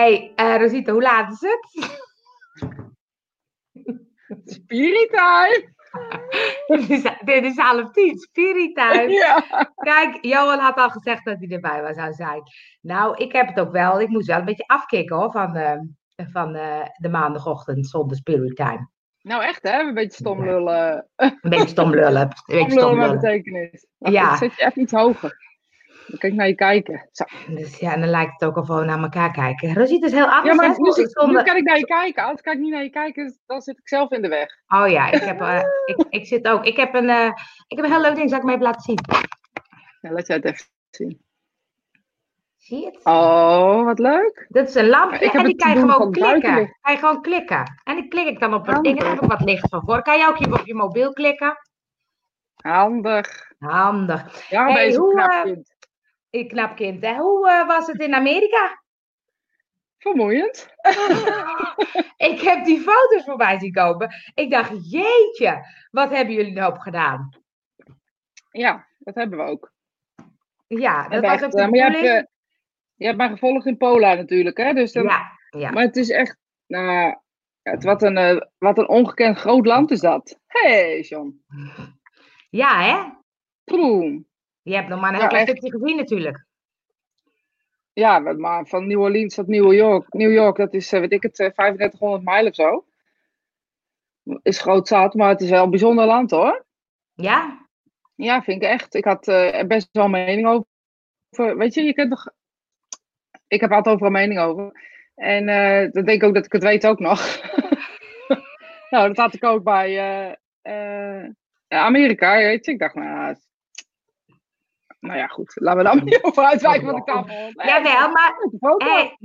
hey, uh, Rosita, hoe laat is het? Spirit time! dit, is, dit is half tien, spirit time. Ja. Kijk, Johan had al gezegd dat hij erbij was, zou zijn. Nou, ik heb het ook wel. Ik moest wel een beetje afkicken hoor, van, uh, van uh, de maandagochtend zonder spirit time. Nou echt hè, een beetje stom lullen. Een beetje stom lullen. Een beetje stom lullen met betekenis. Ja. zet je even iets hoger. Dan kan ik naar je kijken. Zo. Dus ja, en dan lijkt het ook al gewoon naar elkaar kijken. Rosita is heel anders. Ja, maar hè? dus zonder... nu kan ik naar je kijken. Als kan ik niet naar je kijken, dan zit ik zelf in de weg. Oh ja, ik, heb, uh, ik, ik zit ook. Ik heb, een, uh, ik heb een heel leuk ding, zal ik me even laten zien. Ja, laat jij het even zien. Zie je het? Oh, wat leuk. Dat is een lampje en die kan je gewoon klikken. Kan je gewoon klikken. En die klik ik dan op het ding en heb ik wat licht van voor. Kan je ook op je mobiel klikken? Handig. Handig. Ja, hey, deze hoe, knap Ik knap kind. Hè? Hoe uh, was het in Amerika? Vermoeiend. ik heb die foto's voorbij zien komen. Ik dacht, jeetje, wat hebben jullie nou gedaan? Ja, dat hebben we ook. Ja, dat was ook de maar je hebt, uh, je hebt mij gevolgd in Pola natuurlijk, hè? Dus dan, ja, ja. Maar het is echt, nou, het, wat, een, uh, wat een ongekend groot land is dat. Hé, hey, John. Ja, hè? Proem. Je hebt nog maar een heel klein stukje gezien natuurlijk. Ja, maar van New Orleans tot New York. New York, dat is, weet ik het, 3500 mijl of zo. Is groot zat, maar het is wel een bijzonder land hoor. Ja? Ja, vind ik echt. Ik had uh, best wel een mening over. Weet je, je kunt toch. Ik heb altijd overal mening over. En uh, dan denk ik ook dat ik het weet ook nog. nou, dat had ik ook bij uh, Amerika, weet je. Ik dacht, nou, nou ja, goed. Laten we dan niet over uitwijken wat ik tafel Ja, wel, maar... Hey,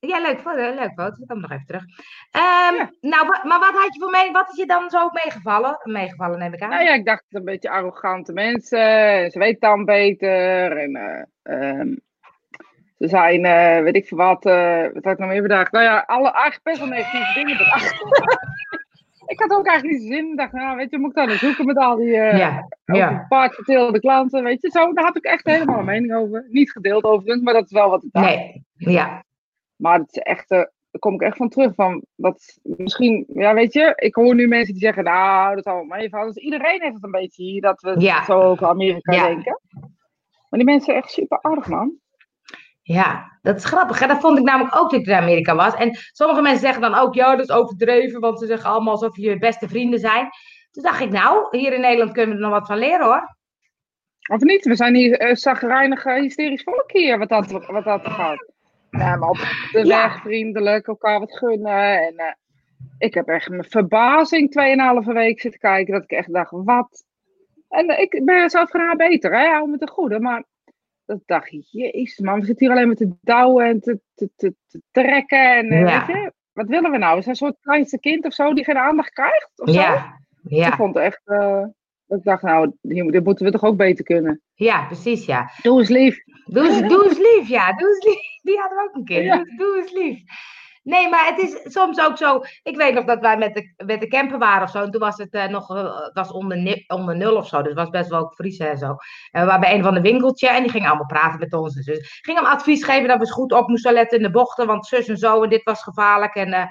ja, leuk foto, leuk foto. Ik kom nog even terug. Um, ja. Nou, maar wat had je voor mening? Wat is je dan zo meegevallen? Meegevallen, neem ik aan. Nou ja, ik dacht een beetje arrogante mensen. Ze weten dan beter. En uh, um, ze zijn, uh, weet ik veel wat. Uh, wat had ik nog meer bedacht? Nou ja, alle, eigenlijk best wel negatieve dingen bedacht. Ik had ook eigenlijk niet zin. Ik dacht, nou, weet je, moet ik dan eens zoeken met al die uh, ja, ja. paar verteelde klanten, weet je. Zo, daar had ik echt helemaal een mening over. Niet gedeeld overigens, maar dat is wel wat ik dacht. Nee, ja. Maar het is echt, uh, daar kom ik echt van terug. Van, wat, misschien, ja, weet je, ik hoor nu mensen die zeggen, nou, dat zal wel meevallen. Dus iedereen heeft het een beetje hier, dat we ja. zo over Amerika ja. denken. Maar die mensen zijn echt super aardig, man. Ja, dat is grappig. Hè? Dat vond ik namelijk ook toen ik in Amerika was. En sommige mensen zeggen dan ook, ja, dat is overdreven, want ze zeggen allemaal alsof je beste vrienden zijn. Toen dacht ik, nou, hier in Nederland kunnen we er nog wat van leren hoor. Of niet? We zijn hier uh, zagrijnig, uh, hysterisch volk hier, wat dat, wat dat gaat. Ja, maar op de Ja. weg vriendelijk, elkaar wat gunnen. En uh, ik heb echt mijn verbazing 2,5 week zitten kijken, dat ik echt dacht, wat? En ik ben zelf graag beter, hè, hou me te goede, maar dat dacht ik, jezus man, we zitten hier alleen maar te douwen en te, te, te, te trekken. En Ja. weet je, wat willen we nou? Is dat een soort kleinste kind of zo die geen aandacht krijgt? Of zo? Ja, Ik ja, vond het echt, uh, ik dacht nou, dit moeten we toch ook beter kunnen. ja, precies ja. Doe eens lief. Doe eens, doe eens lief, ja. Doe eens lief. Die hadden we ook een keer. Ja. Doe, doe eens lief. Nee, maar het is soms ook zo. Ik weet nog dat wij met de, met de camper waren of zo. En toen was het eh, nog eh, was onder, onder nul of zo. Dus het was best wel ook vriezen en zo. En we waren bij een van de winkeltje. En die ging allemaal praten met ons. En zus. Ging hem advies geven dat we goed op moesten letten in de bochten. Want zus en zo. En dit was gevaarlijk. En eh,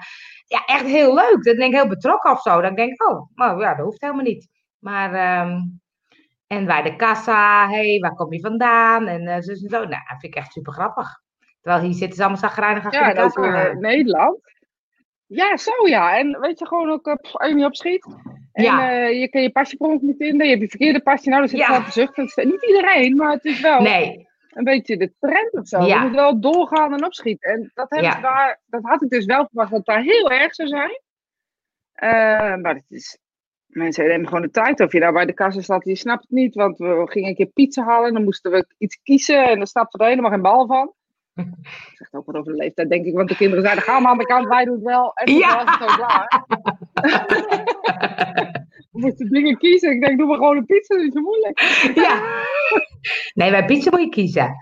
ja, echt heel leuk. Dat denk ik heel betrokken of zo. Dan denk ik, oh, nou ja, dat hoeft helemaal niet. Maar. ehm, en bij de kassa, hey, waar kom je vandaan? En zus en zo. Nou, dat vind ik echt super grappig. Terwijl hier zitten ze allemaal zagrijnig achter Ja, de kassa. eh, Nederland. Ja, zo ja. En weet je, gewoon ook, eh, pff, als je niet opschiet. En Ja. eh, je kan je pasje per ongeluk niet vinden. Je hebt je verkeerde pasje. Nou, dan zit Ja. is Niet iedereen, maar het is wel Nee, een beetje de trend of zo. Ja. Je moet wel doorgaan en opschieten. En dat, hebben ze daar, dat had ik dus wel verwacht dat het daar heel erg zou zijn. Maar het is, mensen nemen gewoon de tijd. Of je daar bij de kassa staat, je snapt het niet. Want we gingen een keer pizza halen en dan moesten we iets kiezen. En daar snapte er helemaal geen bal van. Dat zegt ook wat over de leeftijd, denk ik. Want de kinderen zeiden, ga maar aan de kant, wij doen het wel. En toen Ja. was het zo klaar. we moesten dingen kiezen. Ik denk, doe maar gewoon een pizza, dat is zo moeilijk. ja. Nee, bij pizza moet je kiezen.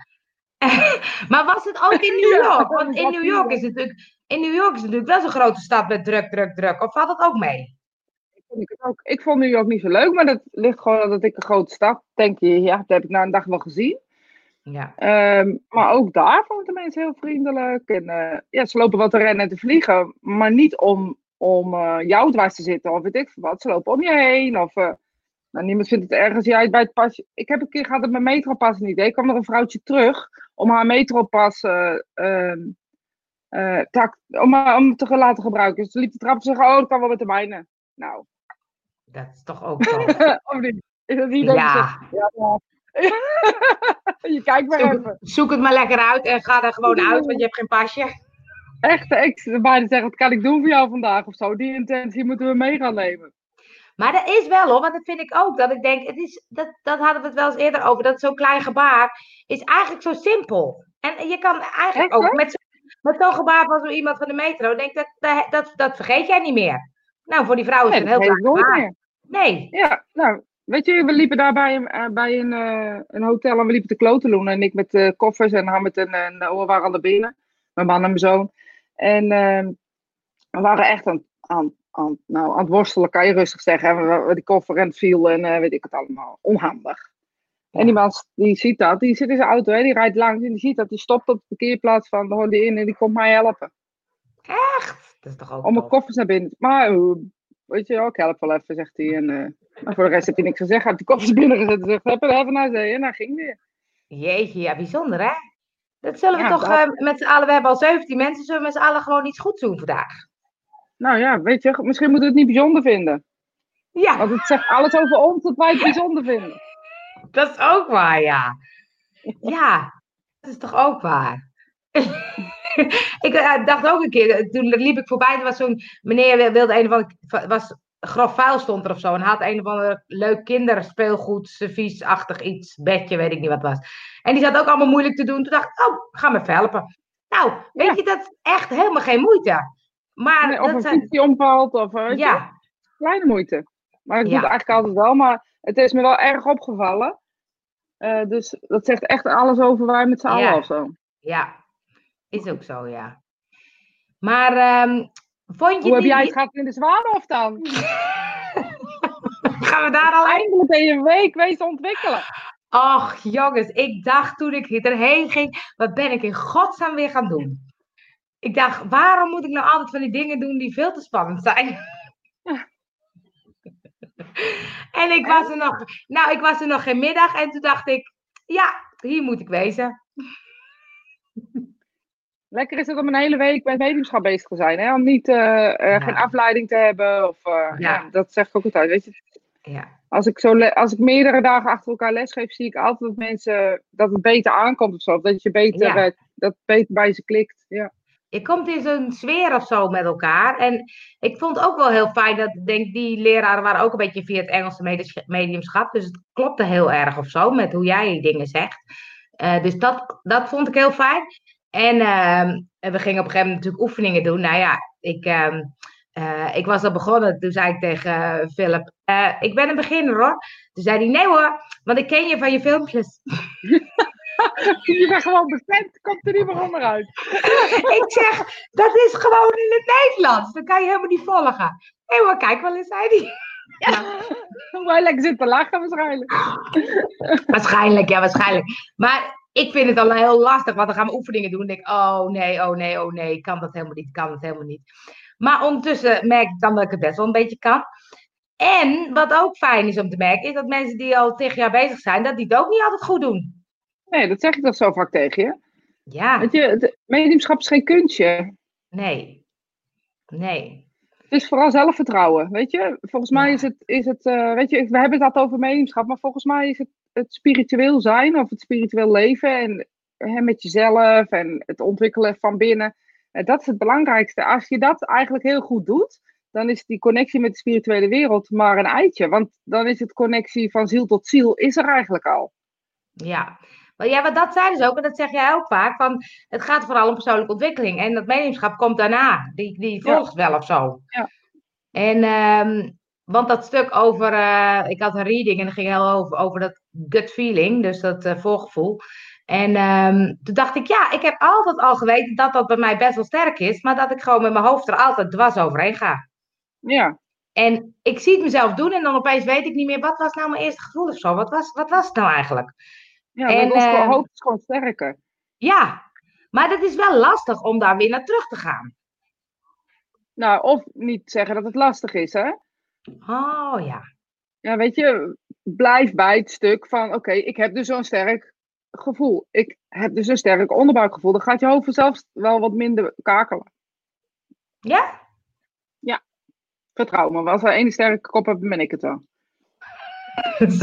maar was het ook in New York? Want in New York is het natuurlijk, in New York is het natuurlijk wel zo'n grote stad met druk, druk, druk. Of valt dat ook mee? vond ik, het ook, ik vond New York niet zo leuk, maar dat ligt gewoon dat ik een grote stad denk je, ja, dat heb ik na een dag wel gezien. Ja. Ehm, maar ook daar vonden de mensen heel vriendelijk. En eh, ja, ze lopen wat te rennen en te vliegen, maar niet om, om eh, jou dwars te zitten of weet ik wat. Ze lopen om je heen of... eh, nou, niemand vindt het erg als jij bij het pasje... Ik heb een keer gehad dat mijn metropas niet deed. Ik kwam er een vrouwtje terug om haar metropas tak, om, om te laten gebruiken. Dus ze liep de trap en zei, oh, dat kan wel met de mijne. Nou, Dat is toch ook zo. of niet? Is dat niet dat je Ja. zegt, ja, ja. je kijkt maar Zoek, even. zoek het maar lekker uit en ga er gewoon uit, want je hebt geen pasje. Echt, ik bijna zeggen, wat kan ik doen voor jou vandaag of zo? Die intentie moeten we mee gaan nemen. Maar dat is wel hoor, want dat vind ik ook. Dat ik denk, het is, dat, dat hadden we het wel eens eerder over. Dat zo'n klein gebaar is eigenlijk zo simpel. En je kan eigenlijk Echt, ook met, met zo'n gebaar van zo iemand van de metro. Denk dat, dat, dat, dat vergeet jij niet meer. Nou, voor die vrouw is Nee, het een heel klein gebaar. meer. Nee. Ja, nou, weet je, we liepen daar bij een, eh, bij een, eh, een hotel en we liepen te kloteloen. En ik met de koffers en een, en we waren al naar binnen. Mijn man en mijn zoon. En eh, we waren echt aan, aan, aan, nou, aan het worstelen, kan je rustig zeggen. En we- die koffer en het viel en weet ik het allemaal. Onhandig. En die man die ziet dat, die zit in zijn auto, hè, die rijdt langs en die ziet dat, die stopt op de parkeerplaats van de Honda in en die komt mij helpen. Echt? Dat is toch ook Om mijn koffers naar binnen. Maar, weet je, wel, ik help wel even, zegt hij. En eh, maar voor de rest heeft hij niks gezegd. Hij heeft die koffers binnengezet en zegt, heb er even naar zee. En hij ging weer. Jeetje, ja, bijzonder hè? Dat zullen we Ja, toch dat- eh, met z'n allen, we hebben al 17 mensen, zullen we met z'n allen gewoon iets goeds doen vandaag? Nou ja, weet je, misschien moeten we het niet bijzonder vinden. Ja, Want het zegt alles over ons dat wij het bijzonder vinden. dat is ook waar, ja. Ja, dat is toch ook waar. ik eh, dacht ook een keer, eh, toen liep ik voorbij, er was zo'n meneer wil- wilde een andere, was grof vuil stond er of zo, en had een of ander leuk kinderspeelgoed, serviesachtig iets, bedje, weet ik niet wat het was. En die zat ook allemaal moeilijk te doen. Toen dacht ik, oh, ga me even helpen. Nou, weet Ja. je, dat is echt helemaal geen moeite. Maar Nee, of dat een zijn, fiets die omvalt, of eh, weet je, ja, kleine moeite. Maar ik doe Ja. het eigenlijk altijd wel, maar het is me wel erg opgevallen. Eh, dus dat zegt echt alles over wij met z'n allen of zo. ja, is ook zo, ja. Maar ehm, vond je Hoe heb die- jij het gehad in de Zwanenhof dan? Gaan we daar al? Eindelijk een week wezen ontwikkelen. Och, jongens, ik dacht toen ik erheen ging, wat ben ik in godsnaam weer gaan doen? Ik dacht, waarom moet ik nou altijd van die dingen doen die veel te spannend zijn? en ik was er nog, nou, ik was er nog geen middag en toen dacht ik, ja, hier moet ik wezen. Lekker is het om een hele week met mediumschap bezig te zijn. Hè? Om niet eh, eh, geen afleiding te hebben. Of, eh, Ja. ja. dat zeg ik ook altijd. Weet je, Ja, als, ik zo als ik meerdere dagen achter elkaar lesgeef, zie ik altijd dat mensen dat het beter aankomt of zo. Of dat je beter, Ja. dat beter bij ze klikt. Ja. je komt in zo'n sfeer of zo met elkaar. En ik vond het ook wel heel fijn dat, ik denk, die leraren waren ook een beetje via het Engelse mediumschap. Dus het klopte heel erg of zo met hoe jij dingen zegt. Dus dat, dat vond ik heel fijn. En ehm, we gingen op een gegeven moment natuurlijk oefeningen doen. Nou ja, ik, ehm, eh, ik was al begonnen. Toen zei ik tegen eh, Philip, eh, ik ben een beginner hoor. Toen zei hij, nee hoor, want ik ken je van je filmpjes. Je bent gewoon bekend, komt er niet meer onderuit. ik zeg, dat is gewoon in het Nederlands. Dan kan je helemaal niet volgen. Hé hoor, kijk wel eens, zei hij. Hoe hij lekker zit te lachen waarschijnlijk. Waarschijnlijk, ja, waarschijnlijk. Maar ik vind het al heel lastig, want dan gaan we oefeningen doen. En denk ik, oh nee, oh nee, oh nee, kan dat helemaal niet, kan dat helemaal niet. Maar ondertussen merk ik dan dat ik het best wel een beetje kan. En wat ook fijn is om te merken, is dat mensen die al tegen jaar bezig zijn, dat die het ook niet altijd goed doen. Nee, dat zeg ik toch zo vaak tegen je. Ja, Weet je, het mediumschap is geen kunstje. nee. Nee. Het is vooral zelfvertrouwen, weet je. Volgens mij is het, is het eh, weet je, we hebben het altijd over mediumschap, maar volgens mij is het het spiritueel zijn of het spiritueel leven en hè, met jezelf en het ontwikkelen van binnen. En dat is het belangrijkste. Als je dat eigenlijk heel goed doet, dan is die connectie met de spirituele wereld maar een eitje. Want dan is het connectie van ziel tot ziel, is er eigenlijk al. Ja. Maar ja, maar dat zei dus ook, en dat zeg jij ook vaak, van het gaat vooral om persoonlijke ontwikkeling. En dat mediumschap komt daarna. Die, die Ja. volgt wel of zo. Ja. En, ehm, want dat stuk over, eh, ik had een reading en dat ging heel over, over dat gut feeling, dus dat eh, voorgevoel. En ehm, toen dacht ik, ja, ik heb altijd al geweten dat dat bij mij best wel sterk is, maar dat ik gewoon met mijn hoofd er altijd dwars overheen ga. Ja, En ik zie het mezelf doen en dan opeens weet ik niet meer, wat was nou mijn eerste gevoel of zo? Wat was, wat was het nou eigenlijk? Ja, En, ons eh, hoofd is gewoon sterker. Ja, maar dat is wel lastig om daar weer naar terug te gaan. Nou, of niet zeggen dat het lastig is, hè? Oh ja. Ja, weet je, blijf bij het stuk van, oké, ik heb dus zo'n sterk gevoel. Ik heb dus een sterk onderbuikgevoel. Dan gaat je hoofd vanzelf wel wat minder kakelen. Ja? Vertrouw me, als er één sterke kop heb, ben ik het wel. Het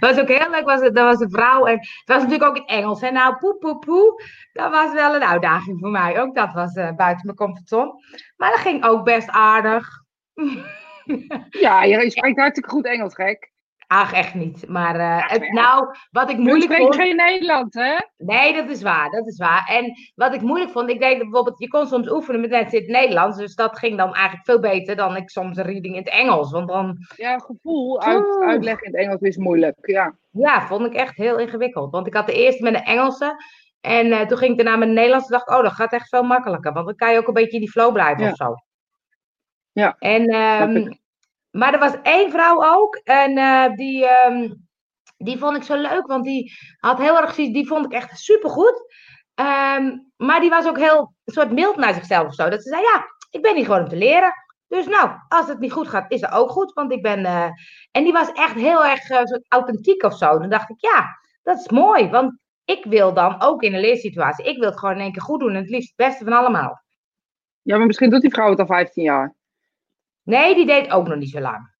was ook heel leuk, was het, dat was een vrouw. En het was natuurlijk ook in Engels. En nou, poe, poe, poe. Dat was wel een uitdaging voor mij. Ook dat was eh, buiten mijn comfortzone. Maar dat ging ook best aardig. Ja, je spreekt hartstikke goed Engels, gek. Ach, echt niet. Maar eh, het, nou, wat ik Je moeilijk spreekt vond... geen Nederlands, hè? Nee, dat is waar, dat is waar. En wat ik moeilijk vond, ik deed bijvoorbeeld, je kon soms oefenen met mensen in het Nederlands, dus dat ging dan eigenlijk veel beter dan ik soms een reading in het Engels. Want dan, Ja, gevoel uit, Oeh. uitleggen in het Engels is moeilijk, ja. ja, vond ik echt heel ingewikkeld. Want ik had de eerste met een Engelse en eh, toen ging ik daarna met een Nederlands en dacht ik, oh, dat gaat echt veel makkelijker. Want dan kan je ook een beetje in die flow blijven Ja. of zo. Ja, En, ehm, maar er was één vrouw ook en eh, die, ehm, die vond ik zo leuk, want die had heel erg die vond ik echt supergoed. Ehm, maar die was ook heel een soort mild naar zichzelf of zo. Dat ze zei, ja, ik ben hier gewoon om te leren. Dus nou, als het niet goed gaat, is dat ook goed. Want ik ben. eh, En die was echt heel erg eh, soort authentiek of zo. Dan dacht ik, ja, dat is mooi. Want ik wil dan ook in een leersituatie. Ik wil het gewoon in één keer goed doen. En het liefst het beste van allemaal. Ja, maar misschien doet die vrouw het al 15 jaar. Nee, die deed ook nog niet zo lang.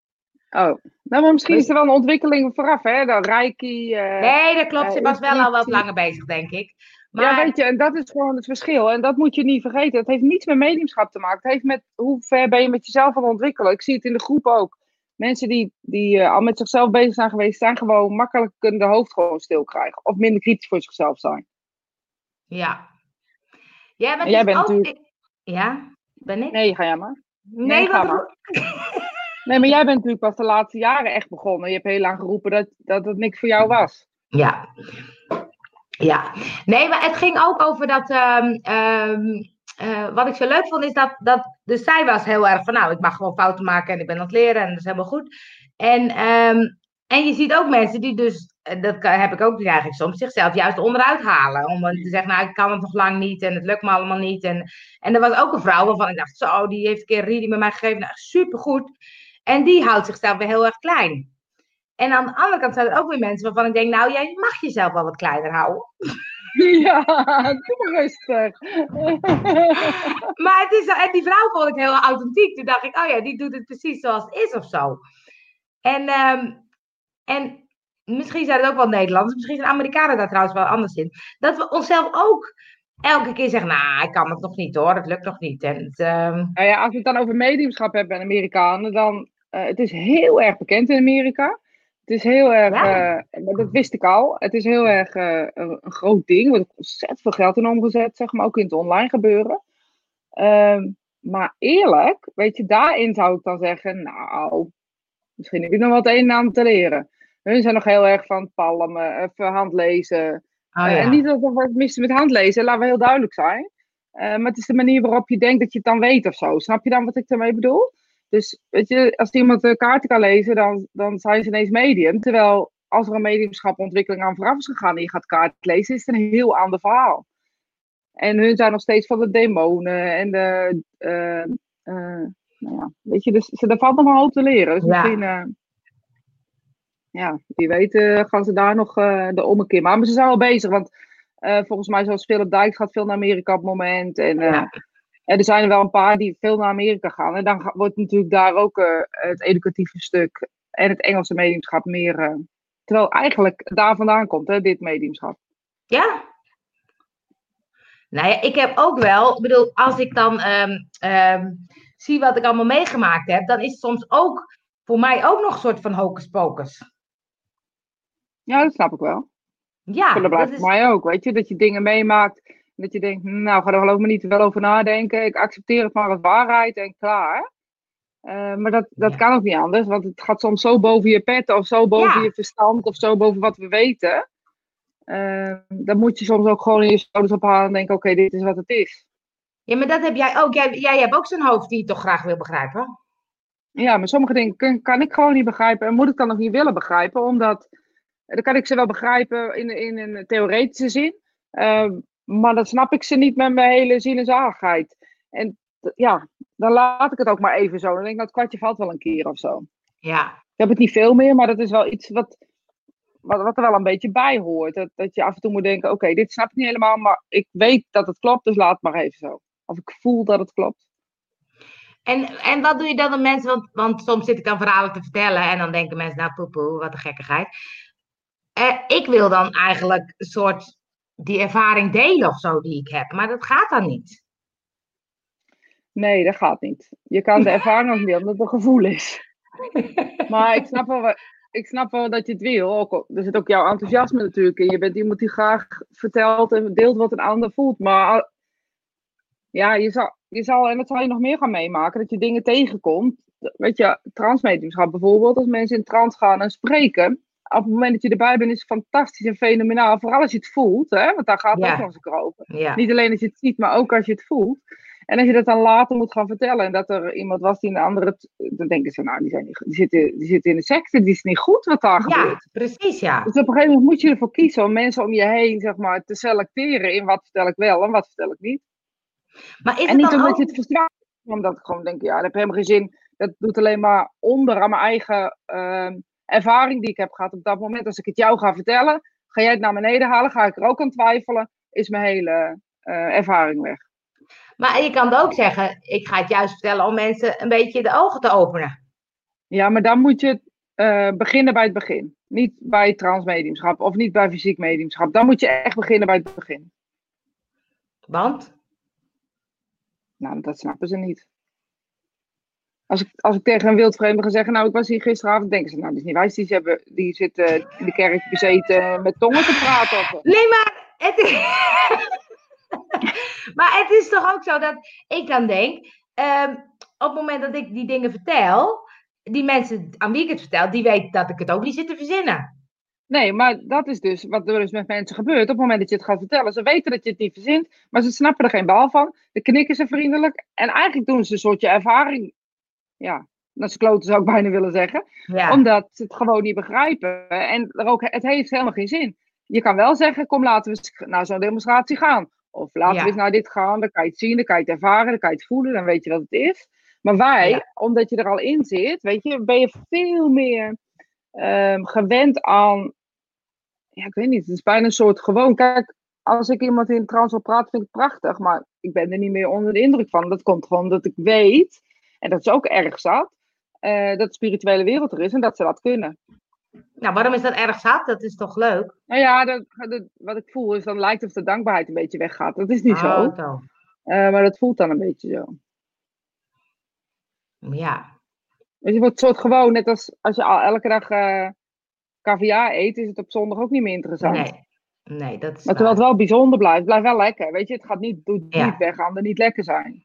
Oh, nou, maar misschien is er wel een ontwikkeling vooraf, hè? Dan Reiki. eh, Nee, dat klopt. Ze eh, was wel al wat langer bezig, denk ik. Maar Ja, weet je, en dat is gewoon het verschil. En dat moet je niet vergeten. Het heeft niets met mediumschap te maken. Het heeft met hoe ver ben je met jezelf aan het ontwikkelen. Ik zie het in de groep ook. Mensen die, die eh, al met zichzelf bezig zijn geweest, zijn gewoon makkelijk kunnen de hoofd gewoon stil krijgen. Of minder kritisch voor zichzelf zijn. ja. Ja, maar En jij bent ook... natuurlijk- Ja, ben ik? Nee, ga jij maar. Nee, nee, ga wat- maar. Nee, maar jij bent natuurlijk pas de laatste jaren echt begonnen. Je hebt heel lang geroepen dat, dat het niks voor jou was. Ja. Ja. Nee, maar het ging ook over dat. ehm, ehm, eh, wat ik zo leuk vond is dat, dat. Dus zij was heel erg van. Nou, ik mag gewoon fouten maken en ik ben aan het leren en dat is helemaal goed. En, ehm, en je ziet ook mensen die dus. eh, Dat heb ik ook eigenlijk soms zichzelf juist onderuit halen. Om te zeggen, nou, ik kan het nog lang niet en het lukt me allemaal niet. En, en er was ook een vrouw waarvan ik dacht, zo, die heeft een keer reading met mij gegeven. Nou, supergoed. En die houdt zichzelf weer heel erg klein. En aan de andere kant zijn er ook weer mensen waarvan ik denk, nou, jij mag jezelf wel wat kleiner houden. Ja, doe maar rustig. Maar het is, en die vrouw vond ik heel authentiek. Toen dacht ik, oh ja, die doet het precies zoals het is of zo. En, ehm, en misschien zijn het ook wel Nederlanders, misschien zijn Amerikanen daar trouwens wel anders in. Dat we onszelf ook elke keer zeggen, nou, ik kan het nog niet hoor, het lukt nog niet. En het, ehm, Nou ja, als we het dan over mediumschap hebben en Amerikanen, dan uh, het is heel erg bekend in Amerika. Het is heel erg, Ja. uh, dat wist ik al, het is heel erg uh, een, een, groot ding. Er wordt ontzettend veel geld in omgezet, zeg maar, ook in het online gebeuren. Uh, maar eerlijk, weet je, daarin zou ik dan zeggen, nou, misschien heb je nog wat een en ander te leren. Hun zijn nog heel erg van palmen, even handlezen. oh, ja. en niet dat er wat mis met handlezen, laten we heel duidelijk zijn. maar het is de manier waarop je denkt dat je het dan weet of zo. Snap je dan wat ik daarmee bedoel? Dus weet je, als iemand de kaarten kan lezen, dan, dan zijn ze ineens medium. Terwijl als er een mediumschapontwikkeling aan vooraf is gegaan en je gaat kaarten lezen, is het een heel ander verhaal. En hun zijn nog steeds van de demonen en de. Uh, uh, nou ja, weet je, dus er valt nog een hoop te leren. Dus Ja. misschien. Uh, ja, wie weet uh, gaan ze daar nog uh, de ommekeer. Maar, maar ze zijn al bezig, want uh, volgens mij, zoals Philip Dijk gaat veel naar Amerika op het moment. En, Ja. en er zijn er wel een paar die veel naar Amerika gaan. En dan wordt natuurlijk daar ook het educatieve stuk en het Engelse mediumschap meer. terwijl eigenlijk daar vandaan komt, hè, dit mediumschap. Ja. Nou ja, ik heb ook wel, ik bedoel, als ik dan ehm, ehm, zie wat ik allemaal meegemaakt heb, dan is het soms ook voor mij ook nog een soort van hocus pocus. Ja, dat snap ik wel. Ja, dat blijft is, voor mij ook, weet je. Dat je dingen meemaakt. Dat je denkt, nou, ga er geloof me niet veel over nadenken. Ik accepteer het maar als waarheid en klaar. Uh, maar dat, dat Ja. kan ook niet anders, want het gaat soms zo boven je pet of zo boven Ja. je verstand of zo boven wat we weten. Uh, dan moet je soms ook gewoon in je schouders ophalen en denken, oké, dit is wat het is. ja, maar dat heb jij ook. Jij, jij hebt ook zo'n hoofd die je toch graag wil begrijpen. Ja, maar sommige dingen kun- kan ik gewoon niet begrijpen en moet ik dan nog niet willen begrijpen, omdat dan kan ik ze wel begrijpen in, in een theoretische zin. Ehm, maar dan snap ik ze niet met mijn hele ziel en zaligheid. En ja, dan laat ik het ook maar even zo. Dan denk ik, dat kwartje valt wel een keer of zo. Ja. Ik heb het niet veel meer, maar dat is wel iets wat, wat, wat er wel een beetje bij hoort. Dat, dat je af en toe moet denken, oké, dit snap ik niet helemaal, maar ik weet dat het klopt, dus laat het maar even zo. Of ik voel dat het klopt. En, en wat doe je dan met mensen? Want, want soms zit ik dan verhalen te vertellen en dan denken mensen, nou poepoe, wat een gekkigheid. Eh, ik wil dan eigenlijk een soort die ervaring delen of zo die ik heb, maar dat gaat dan niet. Nee, dat gaat niet. Je kan de ervaring ook niet, omdat het een gevoel is. Maar ik snap wel, ik snap wel dat je het wil. Ook, er zit ook jouw enthousiasme natuurlijk in. Je bent iemand die graag vertelt en deelt wat een ander voelt. Maar ja, je zal, je zal, en dat zal je nog meer gaan meemaken, dat je dingen tegenkomt. Weet je, transmediumschap bijvoorbeeld, als mensen in trans gaan en spreken. Op het moment dat je erbij bent, is het fantastisch en fenomenaal. Vooral als je het voelt, hè? want daar gaat het ook nog eens over. Niet alleen als je het ziet, maar ook als je het voelt. En als je dat dan later moet gaan vertellen en dat er iemand was die een andere. Dan denken ze, nou, die, zijn niet, die, zitten, die zitten in de secte, die is niet goed wat daar ja, gebeurt. precies, ja. Dus op een gegeven moment moet je ervoor kiezen om mensen om je heen, zeg maar, te selecteren in wat vertel ik wel en wat vertel ik niet. Maar is en niet omdat je het verstraat, omdat ik gewoon denk, ja, dat heb helemaal geen zin. Dat doet alleen maar onder aan mijn eigen ehm, ervaring die ik heb gehad op dat moment. Als ik het jou ga vertellen, ga jij het naar beneden halen, ga ik er ook aan twijfelen, is mijn hele uh, ervaring weg. Maar je kan ook zeggen, ik ga het juist vertellen om mensen een beetje de ogen te openen. Ja, maar dan moet je uh, beginnen bij het begin. Niet bij transmediumschap of niet bij fysiek mediumschap. Dan moet je echt beginnen bij het begin. Want? Nou, dat snappen ze niet. Als ik, als ik tegen een wildvreemde ga zeggen, nou, ik was hier gisteravond, denken ze, nou, dat is niet wijs, die, hebben, die zitten in de kerk bezeten met tongen te praten. Of... Nee, maar het is... maar het is toch ook zo dat ik dan denk, um, op het moment dat ik die dingen vertel, die mensen aan wie ik het vertel, die weten dat ik het ook niet zit te verzinnen. Nee, maar dat is dus wat er dus met mensen gebeurt. Op het moment dat je het gaat vertellen, ze weten dat je het niet verzint, maar ze snappen er geen bal van. De knikken ze vriendelijk en eigenlijk doen ze een soortje ervaring. Ja, dat is kloten zou ik bijna willen zeggen. Ja. Omdat ze het gewoon niet begrijpen. En er ook, het heeft helemaal geen zin. Je kan wel zeggen, kom laten we naar zo'n demonstratie gaan. Of laten Ja. we eens naar dit gaan, dan kan je het zien, dan kan je het ervaren, dan kan je het voelen, dan weet je wat het is. Maar wij, Ja. omdat je er al in zit, weet je, ben je veel meer ehm, gewend aan, ja, ik weet niet, het is bijna een soort gewoon. Kijk, als ik iemand in trans wil praten, vind ik het prachtig, maar ik ben er niet meer onder de indruk van. Dat komt gewoon omdat ik weet, en dat is ook erg zat, eh, dat de spirituele wereld er is en dat ze dat kunnen. Nou, waarom is dat erg zat? Dat is toch leuk? Nou ja, dat, dat- wat ik voel is dan lijkt of de dankbaarheid een beetje weggaat. Dat is niet zo. Oh, zo. Eh, maar dat voelt dan een beetje zo. Ja. Dus je wordt soort gewoon, net als als je al elke dag caviar eet, is het op zondag ook niet meer interessant. Nee. Nee, dat is Maar terwijl waar. het wel bijzonder blijft, blijft wel lekker. Weet je, het gaat niet, doet Ja. niet weg aan er niet lekker zijn.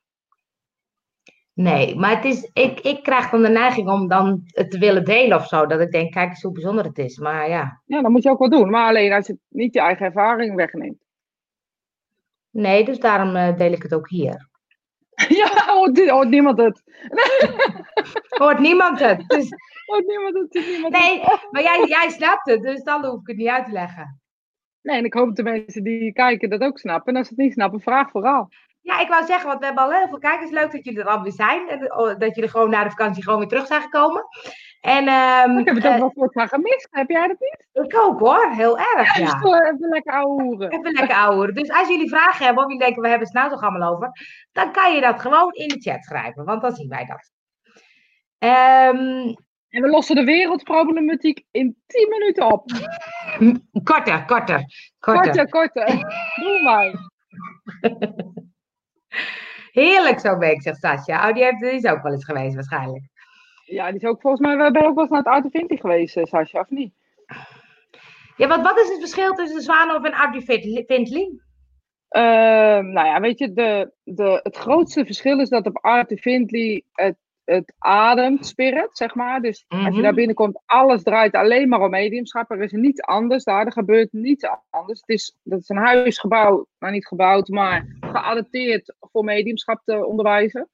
Nee, maar het is, ik, ik krijg dan de neiging om dan het te willen delen of zo. Dat ik denk, kijk eens hoe bijzonder het is. Maar ja, Ja, dat moet je ook wel doen. Maar alleen als je niet je eigen ervaring wegneemt. nee, dus daarom eh, deel ik het ook hier. ja, hoort, niemand het. Hoort niemand het. Dus, Hoort niemand het. Niemand nee, het. maar jij, jij snapt het, dus dan hoef ik het niet uit te leggen. nee, en ik hoop dat de mensen die kijken dat ook snappen. En als ze het niet snappen, vraag vooral. Ja, ik wou zeggen, want we hebben al heel veel kijkers. Leuk dat jullie er alweer zijn. En oh, dat jullie gewoon na de vakantie gewoon weer terug zijn gekomen. En ehm, Ik heb het eh, ook wel voortaan gemist. Heb jij dat niet? ik ook hoor, heel erg. Ja. Ja. Dus, eh, even lekker ouwe. Even lekker ouwe. Dus als jullie vragen hebben, of jullie denken, we hebben het nou toch allemaal over, dan kan je dat gewoon in de chat schrijven, want dan zien wij dat. Ehm, En we lossen de wereldproblematiek in 10 minuten op. korter, korter, korter. Korte, korte. Doe maar. Heerlijk zo'n week, zegt Sascha. Oh, die, heeft, die is ook wel eens geweest waarschijnlijk. Ja, die is ook volgens mij, we zijn ook wel eens naar het Oude Vinti geweest, eh, Sascha, of niet? Ja, wat, wat is het verschil tussen Zwanhof en Artie Findley? Ehm, nou ja, weet je, de, de, het grootste verschil is dat op Arte Findley het, het ademt, spirit, zeg maar. Dus als je Mhm. daar binnenkomt, alles draait alleen maar om mediumschap. Er is niets anders daar, er gebeurt niets anders. Het is, dat is een huisgebouw, nou niet gebouwd, maar geadapteerd voor mediumschap te onderwijzen.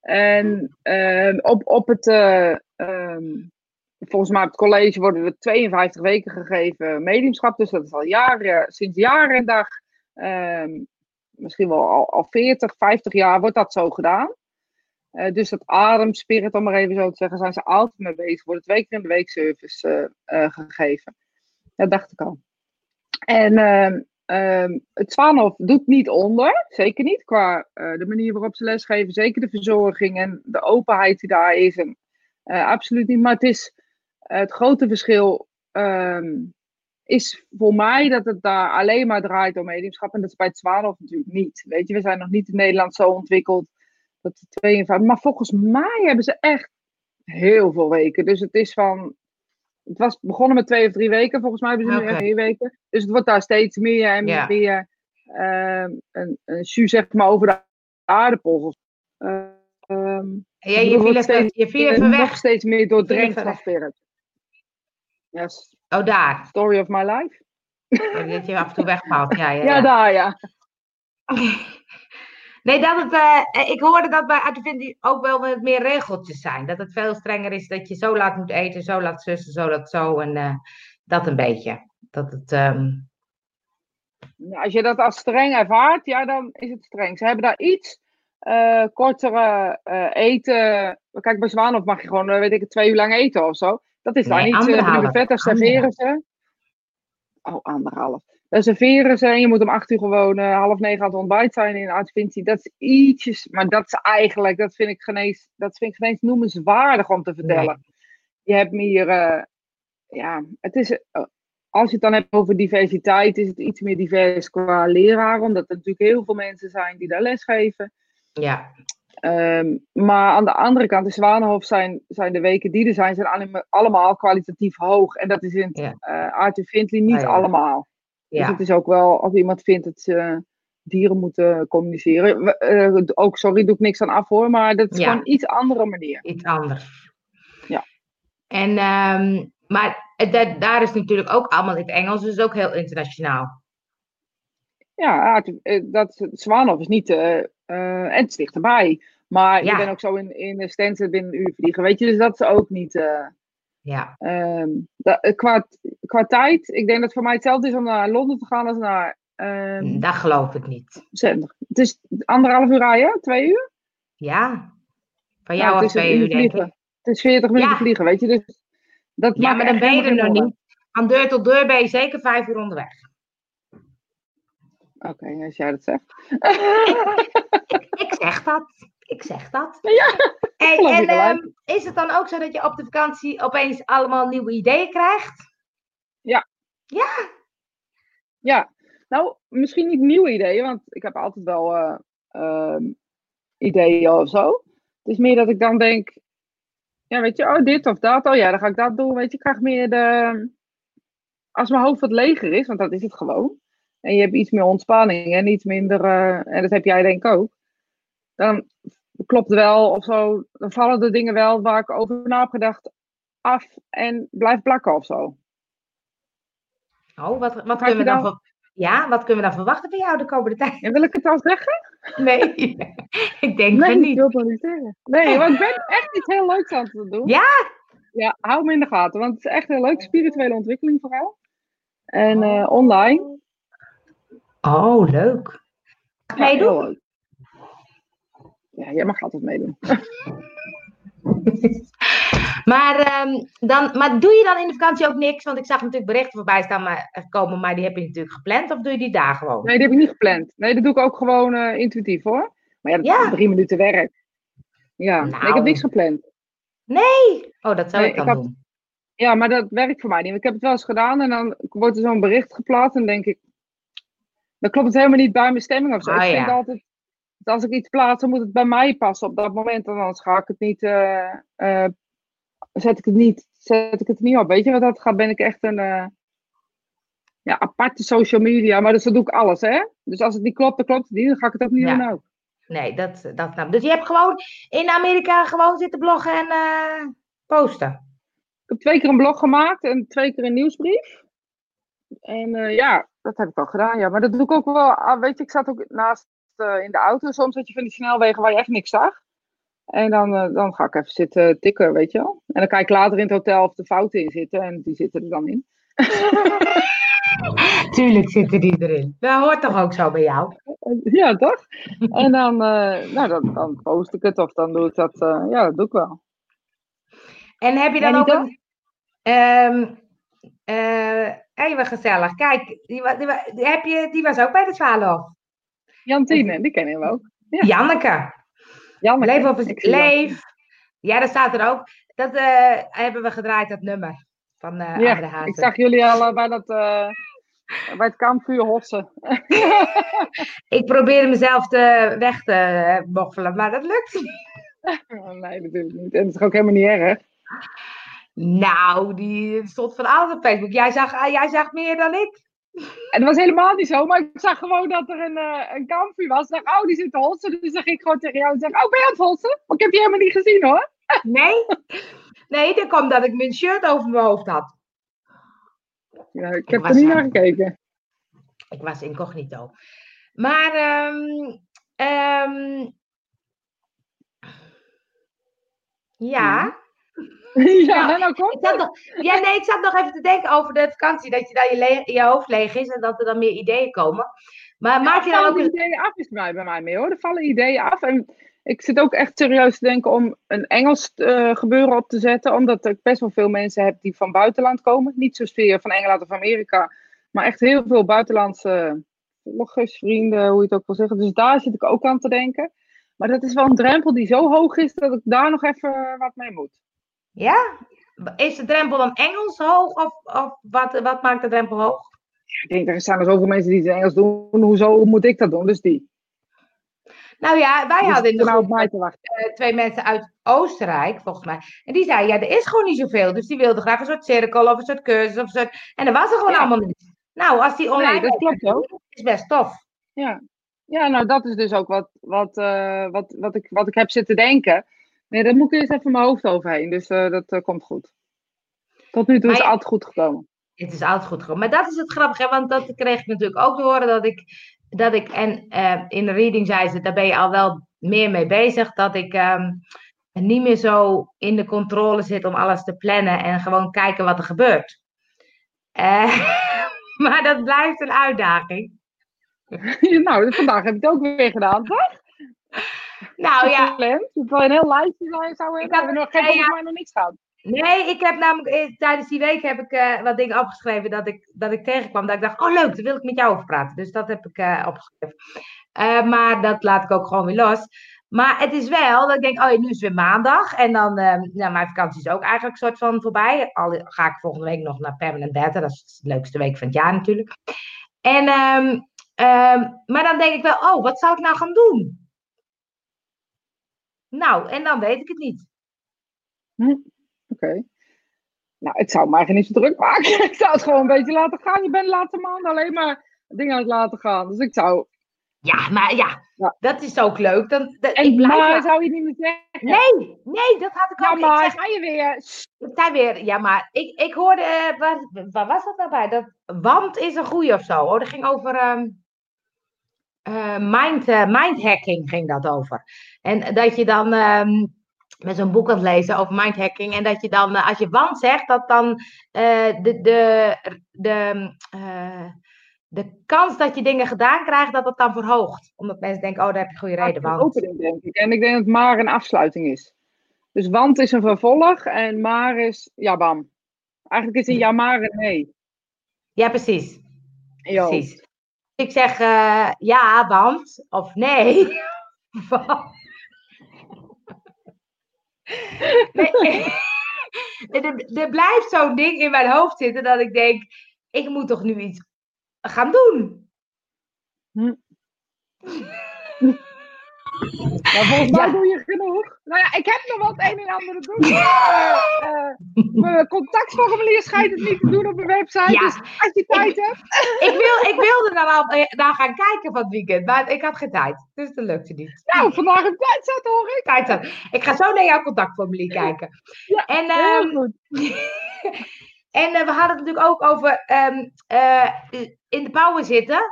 En ehm, op, op het, eh, ehm, volgens mij op het college worden er 52 weken gegeven mediumschap. Dus dat is al jaren, sinds jaren en dag, ehm, misschien wel al, al 40, 50 jaar wordt dat zo gedaan. Uh, dus dat ademspirit, om maar even zo te zeggen, zijn ze altijd mee bezig. Wordt twee keer in de week service uh, gegeven. Dat dacht ik al. En ehm, ehm, het Zwanhof doet niet onder, zeker niet, qua de manier waarop ze lesgeven. Zeker de verzorging en de openheid die daar is. Absoluut niet, maar het is het grote verschil ehm, is voor mij dat het daar alleen maar draait om mediumschap. En dat is bij het Zwanhof natuurlijk niet. Weet je, we zijn nog niet in Nederland zo ontwikkeld dat de 52. Maar volgens mij hebben ze echt heel veel weken. Dus het is van. Het was begonnen met twee of drie weken. Volgens mij hebben ze nu echt vier weken. Dus het wordt daar steeds meer en meer. Uh, een, een jus, zeg maar, over de aardappels. Um, ja, je viel even, je viel even weg. Nog steeds meer doordrenkt van spirit. Yes. Oh, daar. Story of my life. Oh, dat je af en toe wegvalt. Ja, ja, ja. ja daar, ja. Nee, dat het, uh, ik hoorde dat bij Artivinity ook wel met meer regeltjes zijn. Dat het veel strenger is dat je zo laat moet eten, zo laat zussen, zo laat zo. En uh, dat een beetje. Dat het, um... als je dat als streng ervaart, ja, dan is het streng. Ze hebben daar iets uh, kortere eten. Kijk, bij Zwanhof mag je gewoon, weet ik, twee uur lang eten of zo. Dat is daar niet. Anderhalf. vet, serveren ze. Oh, anderhalf. Serveren ze en je moet om acht uur gewoon uh, half negen aan het ontbijt zijn in Advintie. Dat is ietsjes, maar dat is eigenlijk, dat vind ik geen eens, dat vind ik noemenswaardig om te vertellen. Je hebt hier, uh, ja, het is, uh, als je het dan hebt over diversiteit, is het iets meer divers qua leraar, omdat er natuurlijk heel veel mensen zijn die daar lesgeven. Ja. Um, maar aan de andere kant, de Zwanenhof zijn, zijn de weken die er zijn, zijn allemaal kwalitatief hoog. En dat is in ja. uh, Art Findley niet ja. allemaal. Ja. Dus het is ook wel, als iemand vindt dat ze dieren moeten communiceren. Uh, ook, sorry, doe ik niks aan af hoor, maar dat is gewoon een iets andere manier. Iets anders. Ja. En, um, maar dat, daar is natuurlijk ook allemaal in het Engels, dus ook heel internationaal. Ja, dat Zwanhof is niet, uh, en het is dichterbij. Maar ja. je bent ook zo in, in Stanford binnen een uur vliegen, weet je, dus dat is ook niet. Ja. Um, dat, qua, qua tijd, ik denk dat het voor mij hetzelfde is om naar Londen te gaan als naar. Um, dat geloof ik niet. Zender. Het is anderhalf uur rijden, twee uur? Ja. Van jou nou, twee uur, denk ik. Het is 40 minuten ja. vliegen, weet je. Dus dat ja, maar dan ben je er nog niet. Van deur tot deur ben je zeker vijf uur onderweg. Oké, okay, als jij dat zegt. ik, ik, zeg dat. Ik zeg dat. Ja, en um, is het dan ook zo dat je op de vakantie opeens allemaal nieuwe ideeën krijgt? Ja. Ja? Ja. Nou, misschien niet nieuwe ideeën, want ik heb altijd wel uh, uh, ideeën of zo. Het is meer dat ik dan denk, ja, weet je, oh, dit of dat, oh ja, dan ga ik dat doen. Weet je, ik krijg meer de. Als mijn hoofd wat leger is, want dat is het gewoon. En je hebt iets meer ontspanning en iets minder. Uh, en dat heb jij denk ik ook dan klopt wel of zo. Dan vallen de dingen wel waar ik over na heb gedacht af en blijft plakken of zo. Oh, wat, wat kunnen we dan, dan ja, wat kunnen we dan verwachten van jou de komende tijd? En wil ik het al zeggen? Nee, ik denk nee, niet. Ik wil niet zeggen. Nee, want ik ben echt iets heel leuks aan het doen. Ja? Ja, hou me in de gaten, want het is echt heel leuk. Spirituele ontwikkeling vooral. En uh, online. Oh, leuk. Ja, jij mag altijd meedoen. maar, um, dan, maar doe je dan in de vakantie ook niks? Want ik zag natuurlijk berichten voorbij staan maar, eh, komen, maar die heb je natuurlijk gepland. Of doe je die daar gewoon? Nee, die heb ik niet gepland. Nee, dat doe ik ook gewoon uh, intuïtief hoor. Maar ja, dat ja. is drie minuten werk. Ja, nou. nee, ik heb niks gepland. Nee? Oh, dat zou nee, ik dan ik doen. Ja, maar dat werkt voor mij niet. Ik heb het wel eens gedaan en dan wordt er zo'n bericht geplaatst en denk ik, dan klopt het helemaal niet bij mijn stemming of zo. Ah, ik ja. altijd, als ik iets plaats, dan moet het bij mij passen op dat moment. En anders ga ik het niet, uh, uh, zet ik het niet, zet ik het niet op. Weet je wat dat gaat? Ben ik echt een uh, ja, aparte social media. Maar dus dat doe ik alles, hè? Dus als het niet klopt, dan klopt het niet. Dan ga ik het ook niet ja. doen ook. Nee, dat, dat nou. Dus je hebt gewoon in Amerika gewoon zitten bloggen en posten? Ik heb twee keer een blog gemaakt en twee keer een nieuwsbrief. En ja, dat heb ik al gedaan, ja. Maar dat doe ik ook wel, ah, weet je, ik zat ook naast in de auto. Soms had je van die snelwegen waar je echt niks zag. En dan, eh, dan ga ik even zitten tikken, weet je wel. En dan kijk ik later in het hotel of de fouten in zitten. En die zitten er dan in. Tuurlijk zitten die erin. Dat hoort toch ook zo bij jou? Ja, toch? En dan, eh, nou, dan, dan post ik het of dan doe ik dat. eh, ja, dat doe ik wel. En heb je dan ook een... ehm eh, even gezellig. Kijk, die, die, die heb je, die was ook bij de Zwaluw. Jantine, die kennen we ook. Ja. Janneke. Janneke. Leef zie Janneke. Leef. Ja, dat staat er ook. Dat eh, hebben we gedraaid, dat nummer. Van eh Ja, Hazen. Ik zag jullie al eh, bij, dat, bij het kampvuur hossen. Ik probeerde mezelf te, weg te moffelen, maar dat lukt niet. Oh, nee, natuurlijk niet. En het is ook helemaal niet erg. Nou, die stond van alles op Facebook. Jij zag, ah, jij zag meer dan ik. En dat was helemaal niet zo, maar ik zag gewoon dat er een, eh, een kampvuur was. Ik dacht, oh, die zit te hossen. Dus dan ging ik gewoon tegen jou en zeg, oh, ben je aan het hossen? Maar ik heb je helemaal niet gezien, hoor. Nee? Nee, dat kwam dat ik mijn shirt over mijn hoofd had. Ja, ik heb er niet naar gekeken. Ik was incognito. Maar, ehm, ehm, ja. ja, Nou, nou kom. Ik zat nog, ja, nee, ik zat nog even te denken over de vakantie. Dat je dan je, je hoofd leeg is en dat er dan meer ideeën komen. Maar maak je dan ook een... ideeën af is bij, bij mij mee hoor. Er vallen ideeën af. En ik zit ook echt serieus te denken om een Engels eh, gebeuren op te zetten. Omdat ik best wel veel mensen heb die van buitenland komen. Niet zozeer van Engeland of Amerika. Maar echt heel veel buitenlandse vloggers, vrienden, hoe je het ook wil zeggen. Dus daar zit ik ook aan te denken. Maar dat is wel een drempel die zo hoog is dat ik daar nog even wat mee moet. Ja? Is de drempel dan Engels hoog of, of wat, wat maakt de drempel hoog? Ik denk, er zijn er zoveel mensen die het Engels doen. Hoezo moet ik dat doen? Dus die. Nou ja, wij hadden in de nou groep eh, twee mensen uit Oostenrijk, volgens mij. En die zeiden, ja, er is gewoon niet zoveel. Dus die wilden graag een soort cirkel of een soort cursus of een soort... En dat was er gewoon Ja. allemaal niet. Nou, als die online Nee, dat klopt ook. is best tof. Ja. ja, nou dat is dus ook wat, wat, eh, wat, wat, ik, wat ik heb zitten denken. Nee, daar moet ik eerst even mijn hoofd overheen. Dus eh, dat eh, komt goed. Tot nu toe is het altijd goed gekomen. Het is altijd goed gekomen. Maar dat is het grappige, want dat kreeg ik natuurlijk ook te horen dat ik, dat ik en eh, in de reading zei ze, daar ben je al wel meer mee bezig, dat ik ehm, niet meer zo in de controle zit om alles te plannen en gewoon kijken wat er gebeurt. Maar dat blijft een uitdaging. nou, vandaag heb je het ook weer gedaan, toch? Nou ja. Je hebt wel een heel lijstje zou Ik hebben. We hebben nog geen ja, mij nog niks gehad. nee, ik heb namelijk eh, tijdens die week heb ik eh, wat dingen opgeschreven dat ik, dat ik tegenkwam. Dat ik dacht, oh leuk, daar wil ik met jou over praten. Dus dat heb ik eh, opgeschreven. Maar dat laat ik ook gewoon weer los. Maar het is wel dat ik denk, oh ja, nu is het weer maandag. En dan, eh, nou, mijn vakantie is ook eigenlijk soort van voorbij. Al ga ik volgende week nog naar Permanent Beta. Dat is de leukste week van het jaar natuurlijk. En, ehm, ehm, maar dan denk ik wel, oh, wat zou ik nou gaan doen? Nou, en dan weet ik het niet. Oké. Nou, ik zou eigenlijk niet zo druk maken. ik zou het gewoon een beetje laten gaan. Je bent de laatste alleen maar dingen aan het laten gaan. Dus ik zou... Ja, maar ja, Ja. dat is ook leuk. Dan, dat- En ik blijf maar zou je niet meer zeggen. Nee, nee, dat had ik Ja, ook. maar Ik, zeg, ga je weer... zei weer, ja, maar ik, ik hoorde, waar, waar was dat nou bij? Dat want is een goeie of zo. Oh, dat ging over ehm eh, mind, eh, mindhacking ging dat over. En dat je dan ehm, met zo'n boek aan het lezen over mindhacking. En dat je dan, eh, als je want zegt, dat dan de, de, de, de kans dat je dingen gedaan krijgt, dat dat dan verhoogt. Omdat mensen denken, oh, daar heb je goede reden. Want. opening, denk ik. En ik denk dat maar een afsluiting is. Dus want is een vervolg en maar is ja, bam. Eigenlijk is een ja, maar een nee. Ja, precies. Jo. Precies. Ik zeg eh, ja, want, of nee. Nee, er, er blijft zo'n ding in mijn hoofd zitten dat ik denk, ik moet toch nu iets gaan doen. Maar volgens mij Ja. doe je genoeg. Nou ja, ik heb nog wat een en ander te doen. Eh, eh, mijn contactformulier schijnt het niet te doen op mijn website. Ja. Dus als je tijd hebt. Ik, wil, ik wilde daar al eh, naar gaan kijken van het weekend, maar ik had geen tijd. Dus dat lukte niet. Nou, vandaag heb ik tijd zat, hoor ik. Tijd zat. Ik ga zo naar jouw contactformulier kijken. Ja, en, Heel ehm, goed. en we hadden het natuurlijk ook over ehm, eh, in de power zitten.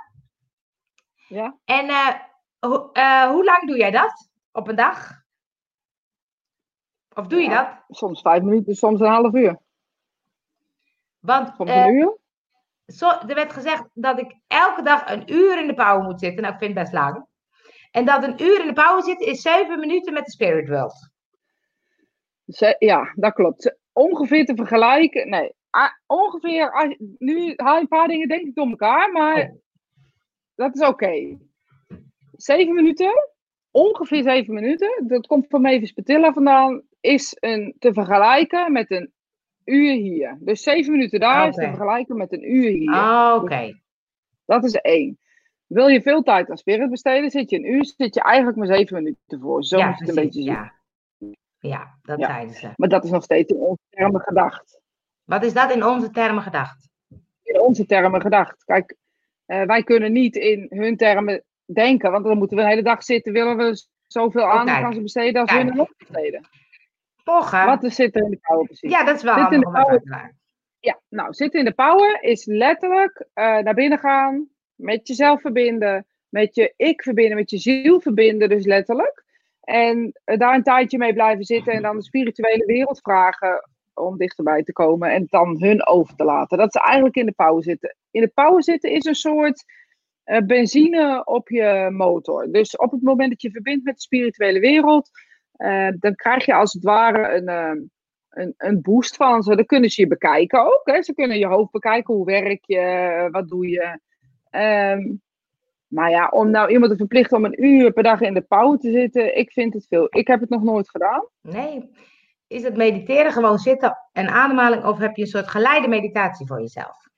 Ja. En ho- hoe lang doe jij dat op een dag? Of doe je Ja. dat? Soms vijf minuten, soms een half uur. Want Soms eh, een uur. zo, er werd gezegd dat ik elke dag een uur in de power moet zitten. Nou, ik vind het best lang. En dat een uur in de power zitten is zeven minuten met de Spirit World. Ja, dat klopt. Ongeveer te vergelijken. Nee, ah, ongeveer. als- Nu haal je een paar dingen denk ik door elkaar, maar Oh. dat is oké. Zeven minuten, ongeveer zeven minuten. Dat komt van Mavis Patilla vandaan. Is een, te vergelijken met een uur hier. Dus zeven minuten daar is te vergelijken met een uur hier. Ah, Oké. Dat is één. Wil je veel tijd aan spirit besteden, zit je een uur, zit je eigenlijk maar zeven minuten voor. Zo ja, moet je het een beetje zien. ja. ja, dat Ja. zeiden ze. Maar dat is nog steeds in onze termen gedacht. Wat is dat in onze termen gedacht? In onze termen gedacht. Kijk, eh, wij kunnen niet in hun termen denken, want dan moeten we een hele dag zitten. Willen we zoveel aandacht aan ze besteden als Kijk. hun er nog besteden? Pochen. Wat zit er in de power precies? Ja, dat is wel Zit in de power. Ja, nou, zitten in de power is letterlijk eh, naar binnen gaan, met jezelf verbinden, met je ik verbinden, met je ziel verbinden, dus letterlijk. En eh, daar een tijdje mee blijven zitten en dan de spirituele wereld vragen om dichterbij te komen en dan hun over te laten. Dat is eigenlijk in de power zitten. In de power zitten is een soort eh, benzine op je motor. Dus op het moment dat je verbindt met de spirituele wereld, eh, dan krijg je als het ware een, eh, een, een boost van ze. Dan kunnen ze je bekijken ook. Hè. Ze kunnen je hoofd bekijken. Hoe werk je? Wat doe je? Ehm, maar ja, om nou iemand te verplichten om een uur per dag in de pauw te zitten, ik vind het veel. Ik heb het nog nooit gedaan. Nee. Is het mediteren gewoon zitten en ademhaling of heb je een soort geleide meditatie voor jezelf?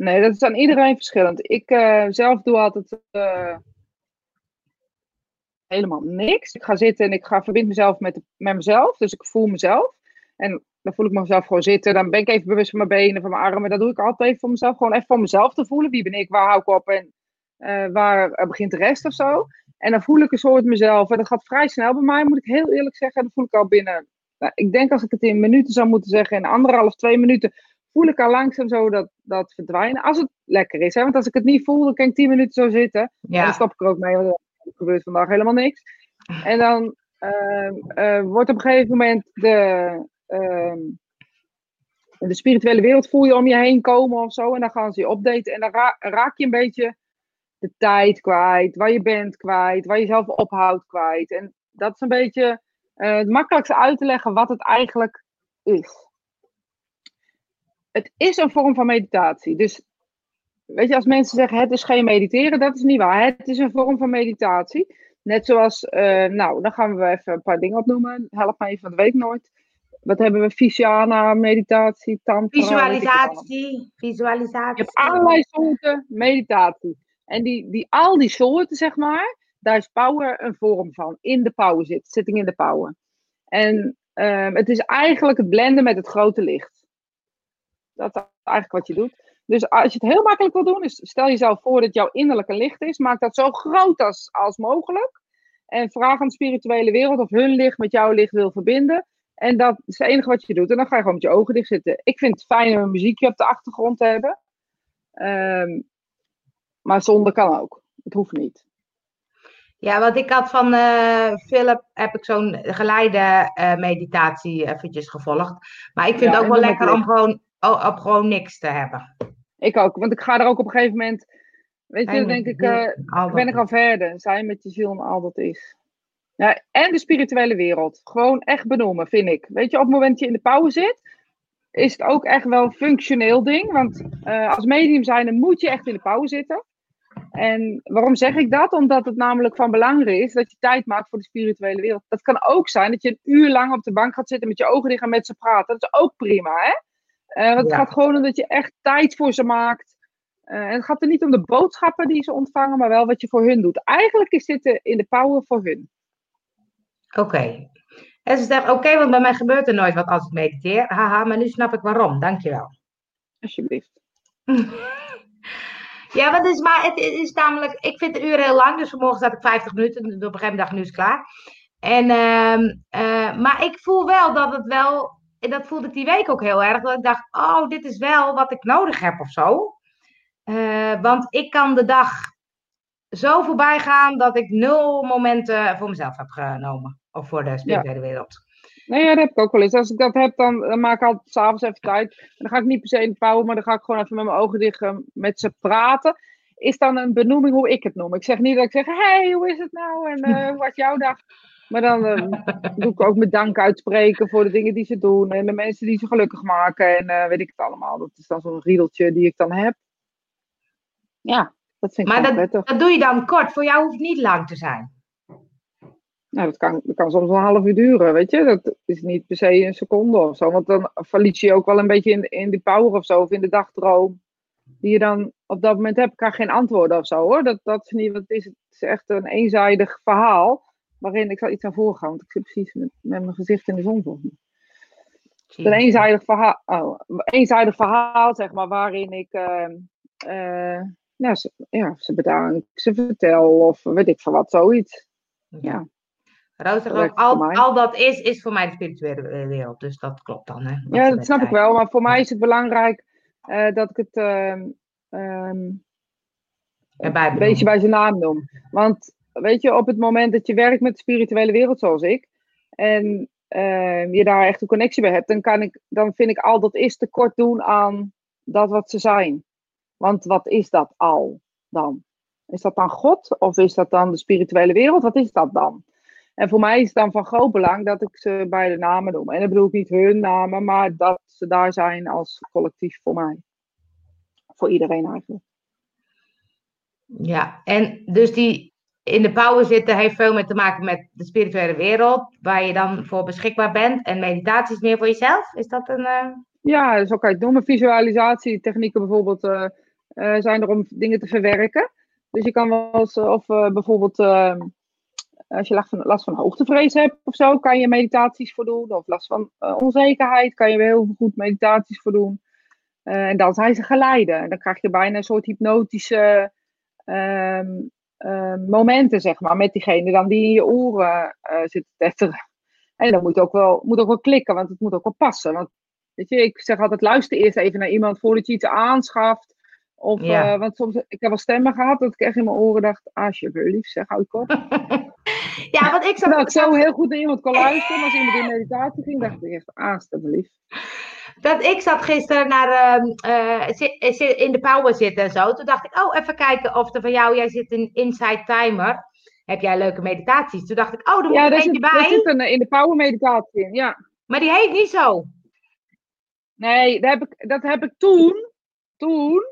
Nee, dat is aan iedereen verschillend. Ik eh, zelf doe altijd eh, helemaal niks. Ik ga zitten en ik ga verbind mezelf met, met mezelf. Dus ik voel mezelf. En dan voel ik mezelf gewoon zitten. Dan ben ik even bewust van mijn benen, van mijn armen. Dat doe ik altijd even voor mezelf. Gewoon even voor mezelf te voelen. Wie ben ik? Waar hou ik op? En eh, waar begint de rest of zo? En dan voel ik een soort mezelf. En dat gaat vrij snel bij mij, moet ik heel eerlijk zeggen. Dat voel ik al binnen. Nou, ik denk als ik het in minuten zou moeten zeggen, in anderhalf, twee minuten, voel ik al langzaam zo dat, dat verdwijnen. Als het lekker is. Hè? Want als ik het niet voel, dan kan ik tien minuten zo zitten. En dan Ja. stop ik er ook mee, want er gebeurt vandaag helemaal niks. En dan ehm, eh, wordt op een gegeven moment de, ehm, de spirituele wereld voel je om je heen komen of zo. En dan gaan ze je updaten. En dan ra- raak je een beetje de tijd kwijt, waar je bent kwijt, waar je jezelf ophoudt kwijt. En dat is een beetje eh, het makkelijkste uit te leggen wat het eigenlijk is. Het is een vorm van meditatie. Dus weet je, als mensen zeggen het is geen mediteren, dat is niet waar. Het is een vorm van meditatie. Net zoals, eh, nou, dan gaan we even een paar dingen opnoemen. Help me even, dat weet ik nooit. Wat hebben we? Fysiana, meditatie, tantra. allemaal. Visualisatie. Je Visualisatie. hebt allerlei soorten meditatie. En die, die, al die soorten, zeg maar, daar is power een vorm van. In de power zit, sitting in de power. En ehm, het is eigenlijk het blenden met het grote licht. Dat is eigenlijk wat je doet. Dus als je het heel makkelijk wil doen, is stel jezelf voor dat jouw innerlijke licht is. Maak dat zo groot als, als mogelijk. En vraag aan de spirituele wereld of hun licht met jouw licht wil verbinden. En dat is het enige wat je doet. En dan ga je gewoon met je ogen dicht zitten. Ik vind het fijn om een muziekje op de achtergrond te hebben. Ehm, maar zonder kan ook. Het hoeft niet. Ja, want ik had van eh, Philip heb ik zo'n geleide eh, meditatie eventjes gevolgd. Maar ik vind Ja, het ook wel lekker om gewoon, oh, op gewoon niks te hebben. Ik ook. Want ik ga er ook op een gegeven moment. Weet je, dan denk ik. al ben ik al verder. Zijn met je ziel en al dat is. Ja, en de spirituele wereld. Gewoon echt benoemen, vind ik. Weet je, op het moment dat je in de pauze zit, is het ook echt wel een functioneel ding. Want eh, als medium zijn, dan moet je echt in de pauze zitten. En waarom zeg ik dat? Omdat het namelijk van belang is dat je tijd maakt voor de spirituele wereld. Dat kan ook zijn dat je een uur lang op de bank gaat zitten met je ogen dicht en met ze praten. Dat is ook prima, hè? Eh, want het Ja. gaat gewoon om dat je echt tijd voor ze maakt. Eh, en het gaat er niet om de boodschappen die ze ontvangen, maar wel wat je voor hun doet. Eigenlijk is dit in de power voor hun. Oké. En ze zegt, oké, want bij mij gebeurt er nooit wat als ik mediteer. Haha, maar nu snap ik waarom. Dankjewel. Alsjeblieft. Ja, want het is, maar het is namelijk, ik vind de uur heel lang, dus vanmorgen zat ik 50 minuten, op een gegeven moment dacht nu is het klaar. En, ehm, eh, maar ik voel wel dat het wel, en dat voelde ik die week ook heel erg, dat ik dacht, oh, dit is wel wat ik nodig heb of zo. Eh, want ik kan de dag zo voorbij gaan dat ik nul momenten voor mezelf heb genomen, of voor de spirituele wereld. Nee, ja, dat heb ik ook wel eens. Als ik dat heb, dan, dan maak ik altijd s'avonds even tijd. En dan ga ik niet per se in de pauw, maar dan ga ik gewoon even met mijn ogen dicht eh, met ze praten. Is dan een benoeming hoe ik het noem. Ik zeg niet dat ik zeg, hey, hoe is het nou? En uh, hoe was jouw dag? Maar dan uh, doe ik ook mijn dank uitspreken voor de dingen die ze doen. En de mensen die ze gelukkig maken. En uh, weet ik het allemaal. Dat is dan zo'n riedeltje die ik dan heb. Ja, dat vind ik maar dat, prettig. dat doe je dan kort. Voor jou hoeft het niet lang te zijn. Nou, dat kan, dat kan soms een half uur duren, weet je. Dat is niet per se een seconde of zo. Want dan verlies je ook wel een beetje in, in die power of zo. Of in de dagdroom. Die je dan op dat moment hebt. Ik krijg geen antwoorden of zo hoor. Dat, dat is niet wat het is. Het is echt een eenzijdig verhaal. Waarin ik zal iets aan voorgaan. Want ik zit precies met, met mijn gezicht in de zon volgens. Een eenzijdig verhaal, oh, eenzijdig verhaal, zeg maar, waarin ik uh, uh, ja, ze, ja, ze bedank, ze vertel of weet ik van wat, zoiets. Ja. Zegt ook, al, al dat is, is voor mij de spirituele wereld. Dus dat klopt dan. Hè, ja, dat snap ik wel. Maar voor mij is het belangrijk uh, dat ik het um, um, een beetje bij zijn naam noem. Want weet je, op het moment dat je werkt met de spirituele wereld zoals ik. En uh, je daar echt een connectie bij hebt, dan, kan ik, dan vind ik al dat is tekort doen aan dat wat ze zijn. Want wat is dat al dan? Is dat dan God of is dat dan de spirituele wereld? Wat is dat dan? En voor mij is het dan van groot belang dat ik ze bij de namen noem. En dat bedoel ik niet hun namen, maar dat ze daar zijn als collectief voor mij. Voor iedereen eigenlijk. Ja, en dus die in de power zitten heeft veel meer te maken met de spirituele wereld, waar je dan voor beschikbaar bent. En meditatie is meer voor jezelf? Is dat een. Uh... Ja, zo kan je het noemen. Visualisatietechnieken bijvoorbeeld uh, uh, zijn er om dingen te verwerken. Dus je kan wel eens, of bijvoorbeeld als je last van, last van hoogtevrees hebt of zo, kan je meditaties voor doen. Of last van onzekerheid, kan je weer heel goed meditaties voor doen. En dan zijn ze geleiden. En dan krijg je bijna een soort hypnotische uh, momenten, zeg maar, met diegene dan die in je oren zitten tetteren. En dan moet ook, wel, moet ook wel klikken, want het moet ook wel passen. Want weet je, ik zeg altijd, luister eerst even naar iemand voordat je iets aanschaft. Of, ja. uh, want soms, ik heb wel stemmen gehad dat ik echt in mijn oren dacht, alsjeblieft, zeg, hou ik op. ja, want ik. Dat ik zo heel goed naar iemand kon luisteren, als iemand in meditatie ging, dacht ik echt, alsjeblieft. Dat ik zat gisteren naar, uh, uh, in de power zitten en zo. Toen dacht ik, oh, even kijken of er van jou, jij zit in Inside Timer. Heb jij leuke meditaties? Toen dacht ik, oh, er moet een eentje bij. Ja, zit een, in de power meditatie in, ja. Maar die heet niet zo. Nee, dat heb ik, dat heb ik toen, toen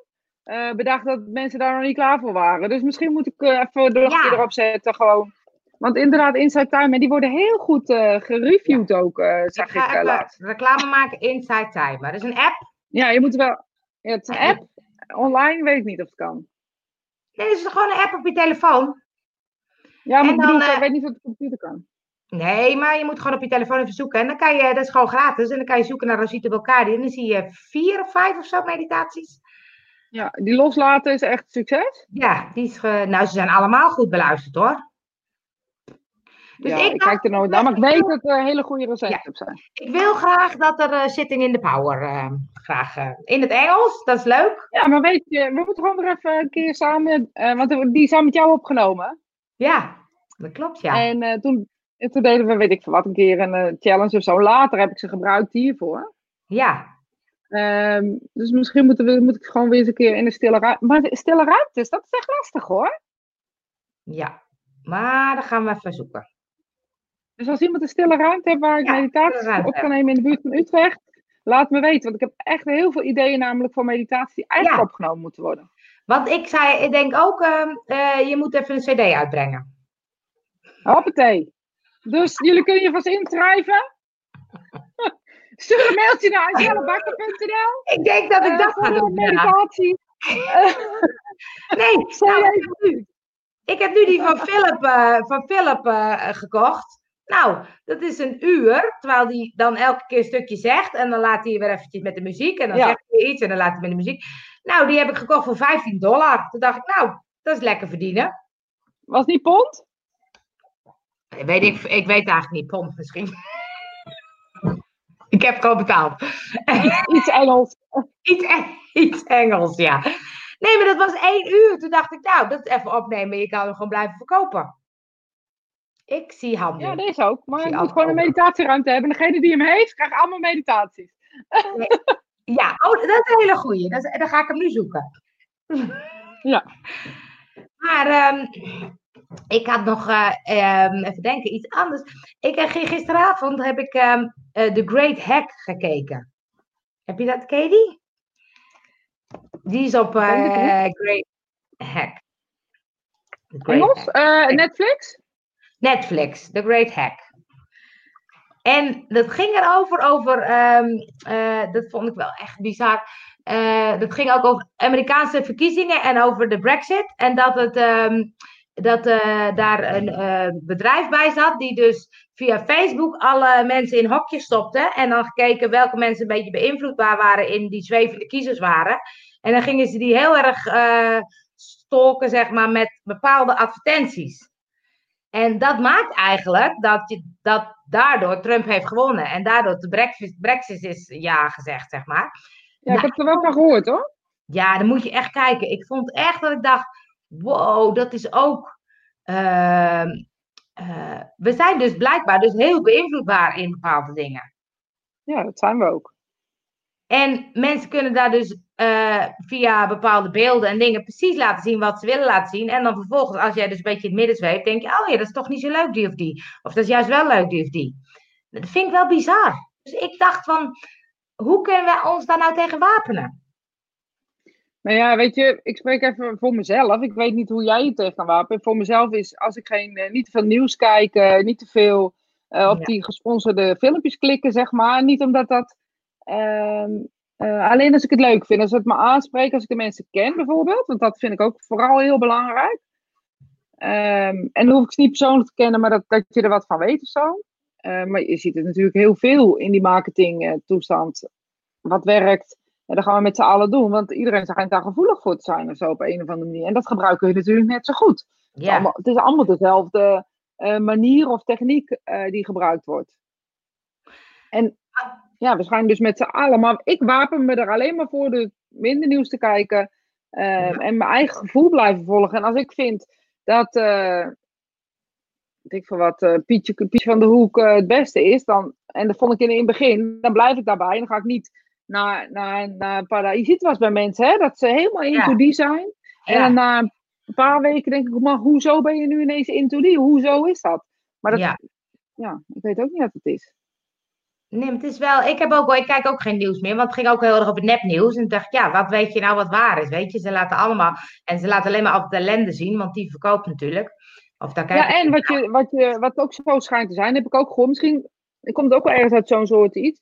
uh, bedacht dat mensen daar nog niet klaar voor waren. Dus misschien moet ik uh, even de ja. erop zetten gewoon. Want inderdaad, Inside Time, en die worden heel goed uh, gereviewd ja. ook, zag ik, ik laatst. reclame maken, Inside Time. Maar dat is een app. Ja, je moet wel... Ja, het is een app. Online weet ik niet of het kan. Nee, het is gewoon een app op je telefoon. Ja, maar en ik, bedoel, dan, ik weet niet of het op de computer kan. Nee, maar je moet gewoon op je telefoon even zoeken. En dan kan je, dat is gewoon gratis. En dan kan je zoeken naar Rosita Belkadi. En dan zie je vier of vijf of zo meditaties. Ja, die loslaten is echt succes? Ja, die is nou, ze zijn allemaal goed beluisterd hoor. Dus ja, ik, ik kijk er nooit naar, maar ik weet dat er hele goede recepten zijn. Ik wil graag dat er uh, Sitting in the Power, uh, graag uh, in het Engels, dat is leuk. Ja, maar weet je, we moeten gewoon weer even een keer samen, want die zijn met jou opgenomen. Ja, dat klopt ja. En toen, toen deden we, weet ik veel wat, een keer een challenge of zo. Later heb ik ze gebruikt hiervoor. Ja, Um, dus misschien moeten we, moet ik gewoon weer eens een keer in de stille ruimte. Maar de stille ruimtes, dat is echt lastig hoor. Ja, maar dan gaan we even zoeken. Dus als iemand een stille ruimte heeft waar ik ja, meditatie op kan nemen in de buurt van Utrecht, laat me weten. Want ik heb echt heel veel ideeën namelijk voor meditatie die eigenlijk ja. opgenomen moeten worden. Want ik zei, ik denk ook, uh, uh, je moet even een cd uitbrengen. Hoppatee. Dus jullie kunnen je vast inschrijven. Stuur een mailtje naar angelabakker.nl. Ik denk dat ik uh, dat ga doen. meditatie. nee, nou, ik, heb nu, ik heb nu die van Philip, uh, van Philip gekocht. Nou, dat is een uur, terwijl die dan elke keer een stukje zegt. En dan laat hij weer eventjes met de muziek. En dan ja. zegt hij iets en dan laat hij met de muziek. Nou, die heb ik gekocht voor 15 dollar. Toen dacht ik, nou, dat is lekker verdienen. Was die pond? Weet ik, ik weet eigenlijk niet, pond misschien. Ik heb het al betaald. Iets Engels. iets, iets Engels, ja. Nee, maar dat was één uur. Toen dacht ik, nou, dat is even opnemen. Je kan hem gewoon blijven verkopen. Ik zie handen. Ja, deze ook. Maar je moet gewoon een meditatieruimte hebben. Degene die hem heeft, krijgt allemaal meditaties. Ja, oh, dat is een hele goeie. Dat dan ga ik hem nu zoeken. Ja. Maar ehm, ik had nog, eh, ehm, even denken, iets anders. Ik heb gisteravond heb ik eh, The Great Hack gekeken. Heb je dat, Katie? Die is op eh, Great Hack. The Great Engels? Eh, Netflix? Netflix, The Great Hack. En dat ging erover, over, eh, dat vond ik wel echt bizar. Eh, dat ging ook over Amerikaanse verkiezingen en over de Brexit. En dat, het, ehm, dat eh, daar een bedrijf bij zat die dus via Facebook alle mensen in hokjes stopte. En dan gekeken welke mensen een beetje beïnvloedbaar waren in die zwevende kiezers waren. En dan gingen ze die heel erg stalken, zeg maar, met bepaalde advertenties. En dat maakt eigenlijk dat, je, dat daardoor Trump heeft gewonnen. En daardoor de Brexit, Brexit is ja gezegd, zeg maar. Ja, ik heb er wel van gehoord hoor. Ja, dan moet je echt kijken. Ik vond echt dat ik dacht, wow, dat is ook... ehm, eh, we zijn dus blijkbaar dus heel beïnvloedbaar in bepaalde dingen. Ja, dat zijn we ook. En mensen kunnen daar dus eh, via bepaalde beelden en dingen precies laten zien wat ze willen laten zien. En dan vervolgens, als jij dus een beetje in het midden zweeft, denk je, oh ja, dat is toch niet zo leuk, die of die. Of dat is juist wel leuk, die of die. Dat vind ik wel bizar. Dus ik dacht van, hoe kunnen we ons daar nou tegen wapenen? Nou ja, weet je, ik spreek even voor mezelf. Ik weet niet hoe jij je tegen kan wapenen. Voor mezelf is, als ik geen, eh, niet te veel nieuws kijk, eh, niet te veel op Ja. die gesponsorde filmpjes klikken, zeg maar. Niet omdat dat... ehm, eh, alleen als ik het leuk vind. Als het me aanspreekt, als ik de mensen ken bijvoorbeeld. Want dat vind ik ook vooral heel belangrijk. Ehm, en dan hoef ik ze niet persoonlijk te kennen, maar dat, dat je er wat van weet of zo. Eh, maar je ziet het natuurlijk heel veel in die marketingtoestand. wat werkt. En dat gaan we met z'n allen doen, want iedereen schijnt daar gevoelig voor te zijn of zo op een of andere manier. En dat gebruiken we natuurlijk net zo goed. Het is Ja, allemaal, het is allemaal dezelfde eh, manier of techniek eh, die gebruikt wordt. En ja, we schijnen dus met z'n allen, maar ik wapen me er alleen maar voor de minder nieuws te kijken eh, en mijn eigen gevoel blijven volgen. En als ik vind dat, weet ik veel wat, eh, Pietje, Pietje van de Hoek eh, het beste is, dan, en dat vond ik in, in het begin, dan blijf ik daarbij. En dan ga ik niet naar, naar, naar een paar Je ziet wel eens bij mensen, hè, dat ze helemaal into Ja. die zijn. En dan na een paar weken denk ik, maar hoezo ben je nu ineens into die? Hoezo is dat? Maar dat, ja. ik weet ook niet wat het is. Nee, maar het is wel. Ik, heb ook, wel- ik kijk ook geen nieuws meer, want het ging ook heel erg over nepnieuws. En ik dacht, ja, wat weet je nou wat waar is? Weet je, ze laten allemaal. En ze laten alleen maar altijd de ellende zien, want die verkoopt natuurlijk. Of daar kijk Ja, en wat, je, wat, je, wat ook zo schijnt te zijn, heb ik ook gehoord. Misschien komt het ook wel ergens uit zo'n soort iets.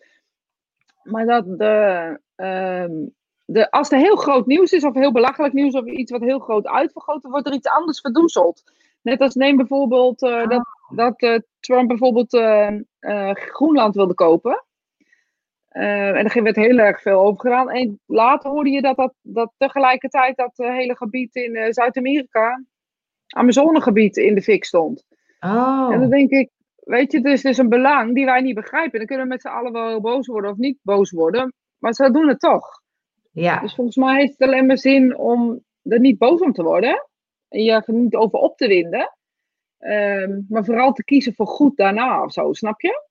Maar dat de, ehm, de, als er heel groot nieuws is, of heel belachelijk nieuws, of iets wat heel groot uitvergroot, wordt er iets anders verdoezeld. Net als neem bijvoorbeeld eh, dat, dat eh, Trump bijvoorbeeld eh, eh, Groenland wilde kopen. En daar werd heel erg veel over gedaan. En later hoorde je dat, dat, dat tegelijkertijd dat hele gebied in Zuid-Amerika, Amazonegebied, in de fik stond. Oh, En dan denk ik, weet je, dus het is een belang die wij niet begrijpen. Dan kunnen we met z'n allen wel boos worden of niet boos worden. Maar ze doen het toch. ja. Dus volgens mij heeft het alleen maar zin om er niet boos om te worden. En je er niet over op te winden. Ehm, maar vooral te kiezen voor goed daarna of zo, snap je?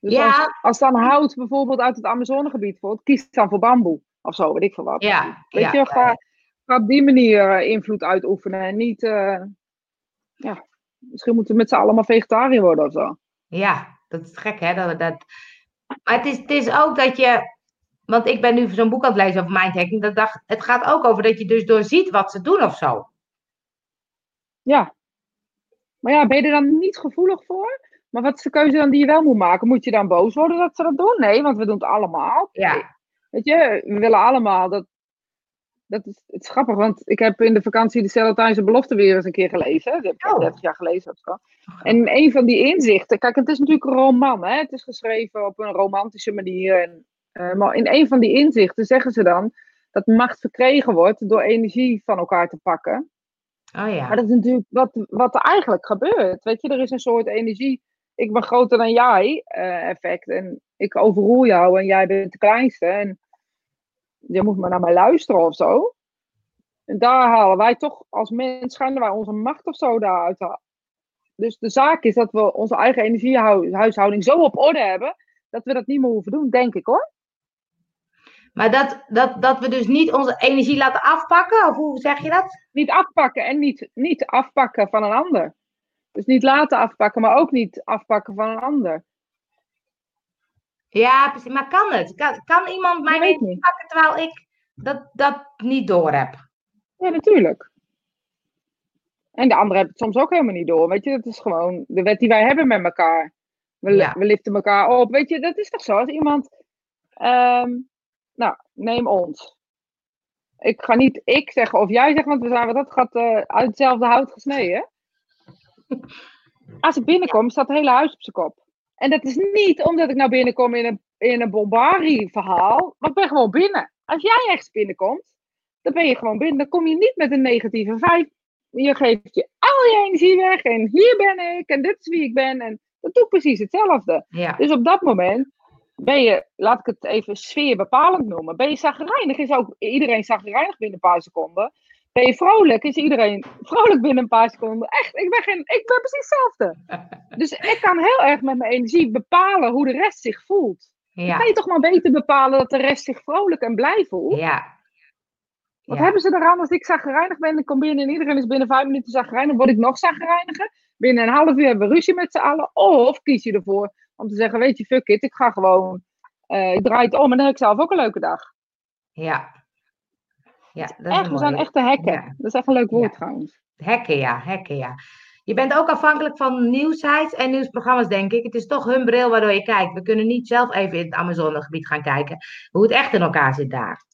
Dus Ja. als, als dan hout bijvoorbeeld uit het Amazonegebied wordt, kies dan voor bamboe of zo, weet ik veel wat. Ja, Weet ja, je, ga, ga op die manier eh, invloed uitoefenen en niet, eh, ja, misschien moeten we met z'n allen maar vegetariër worden of zo. Ja, dat is gek, hè? Dat, dat... Maar het is, het is ook dat je. Want ik ben nu zo'n boek aan het lezen over mindhacking. Dat dacht, het gaat ook over dat je dus doorziet wat ze doen of zo. Ja. Maar ja, ben je er dan niet gevoelig voor? Maar wat is de keuze dan die je wel moet maken? Moet je dan boos worden dat ze dat doen? Nee, want we doen het allemaal. Ja, Weet je, we willen allemaal dat. Dat is, het is grappig, want ik heb in de vakantie de Celestijnse belofte weer eens een keer gelezen. Die heb ik al Oh. 30 jaar gelezen of zo. En een van die inzichten, kijk, het is natuurlijk een roman, hè? het is geschreven op een romantische manier. En, eh, maar in een van die inzichten zeggen ze dan dat macht verkregen wordt door energie van elkaar te pakken. Oh ja. Maar dat is natuurlijk wat, wat er eigenlijk gebeurt. Weet je, er is een soort energie. Ik ben groter dan jij eh, effect. En ik overroel jou en jij bent de kleinste. En je moet maar naar mij luisteren of zo. En daar halen wij toch als mens, schijnen wij onze macht of zo daaruit Dus de zaak is dat we onze eigen energiehuishouding zo op orde hebben, dat we dat niet meer hoeven doen, denk ik hoor. Maar dat, dat, dat we dus niet onze energie laten afpakken, of hoe zeg je dat? Niet afpakken en niet, niet afpakken van een ander. Dus niet laten afpakken, maar ook niet afpakken van een ander. Ja, precies. Maar kan het? Kan, kan iemand mij energie pakken terwijl ik dat, dat niet door heb? Ja, natuurlijk. En de anderen hebben het soms ook helemaal niet door. Weet je, dat is gewoon de wet die wij hebben met elkaar. We, we liften elkaar op. Weet je, dat is toch zo? Als iemand. Ehm, nou, neem ons. Ik ga niet ik zeggen of jij zegt, want we zijn dat gaat uh, uit hetzelfde hout gesneden. Als ik binnenkom, staat het hele huis op zijn kop. En dat is niet omdat ik nou binnenkom in een, in een Bombari-verhaal, maar ik ben gewoon binnen. Als jij echt binnenkomt, dan ben je gewoon binnen. Dan kom je niet met een negatieve vijf. Je geeft je al je energie weg en hier ben ik en dit is wie ik ben. En dat doet precies hetzelfde. Ja. Dus op dat moment ben je, laat ik het even sfeerbepalend noemen, ben je zagrijnig, is ook iedereen zagrijnig binnen een paar seconden. Ben je vrolijk, is iedereen vrolijk binnen een paar seconden. Echt, ik ben, geen, ik ben precies hetzelfde. Dus ik kan heel erg met mijn energie bepalen hoe de rest zich voelt. Ja. Dan kan je toch maar beter bepalen dat de rest zich vrolijk en blij voelt. Ja. Wat hebben ze eraan als ik zagrijnig ben en kom binnen en iedereen is binnen vijf minuten zagrijnig, word ik nog zagrijniger. Binnen een half uur hebben we ruzie met z'n allen. Of kies je ervoor om te zeggen, weet je, fuck it, ik ga gewoon, uh, ik draai het om en dan heb ik zelf ook een leuke dag. Ja. Ja, dat is echt, we zijn echte hekken. Dat is echt een leuk woord trouwens. Hekken, ja, hekken, ja. Je bent ook afhankelijk van nieuwsites en nieuwsprogramma's, denk ik. Het is toch hun bril waardoor je kijkt. We kunnen niet zelf even in het Amazonegebied gaan kijken hoe het echt in elkaar zit daar.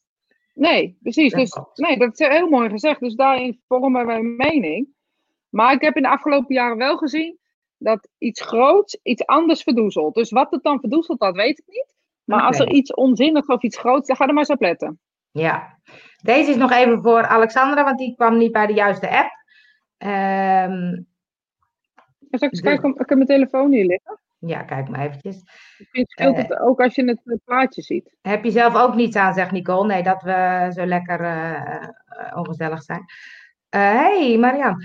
Nee, precies. Dat dus, nee, dat is heel mooi gezegd. Dus daarin vormen een mening. Maar ik heb in de afgelopen jaren wel gezien dat iets groots iets anders verdoezelt. Dus wat het dan verdoezelt, dat weet ik niet. Maar als er iets onzinnigs of iets groots, dan ga er maar eens op letten. Ja, deze is nog even voor Alexandra, want die kwam niet bij de juiste app. Um, Zal ik eens kijken, ik heb mijn telefoon hier liggen. Ja, kijk maar eventjes. Het scheelt het ook als je het plaatje ziet. Heb je zelf ook niets aan, zegt Nicole. Nee, dat we zo lekker uh, ongezellig zijn. Hé, uh, hey, Marian.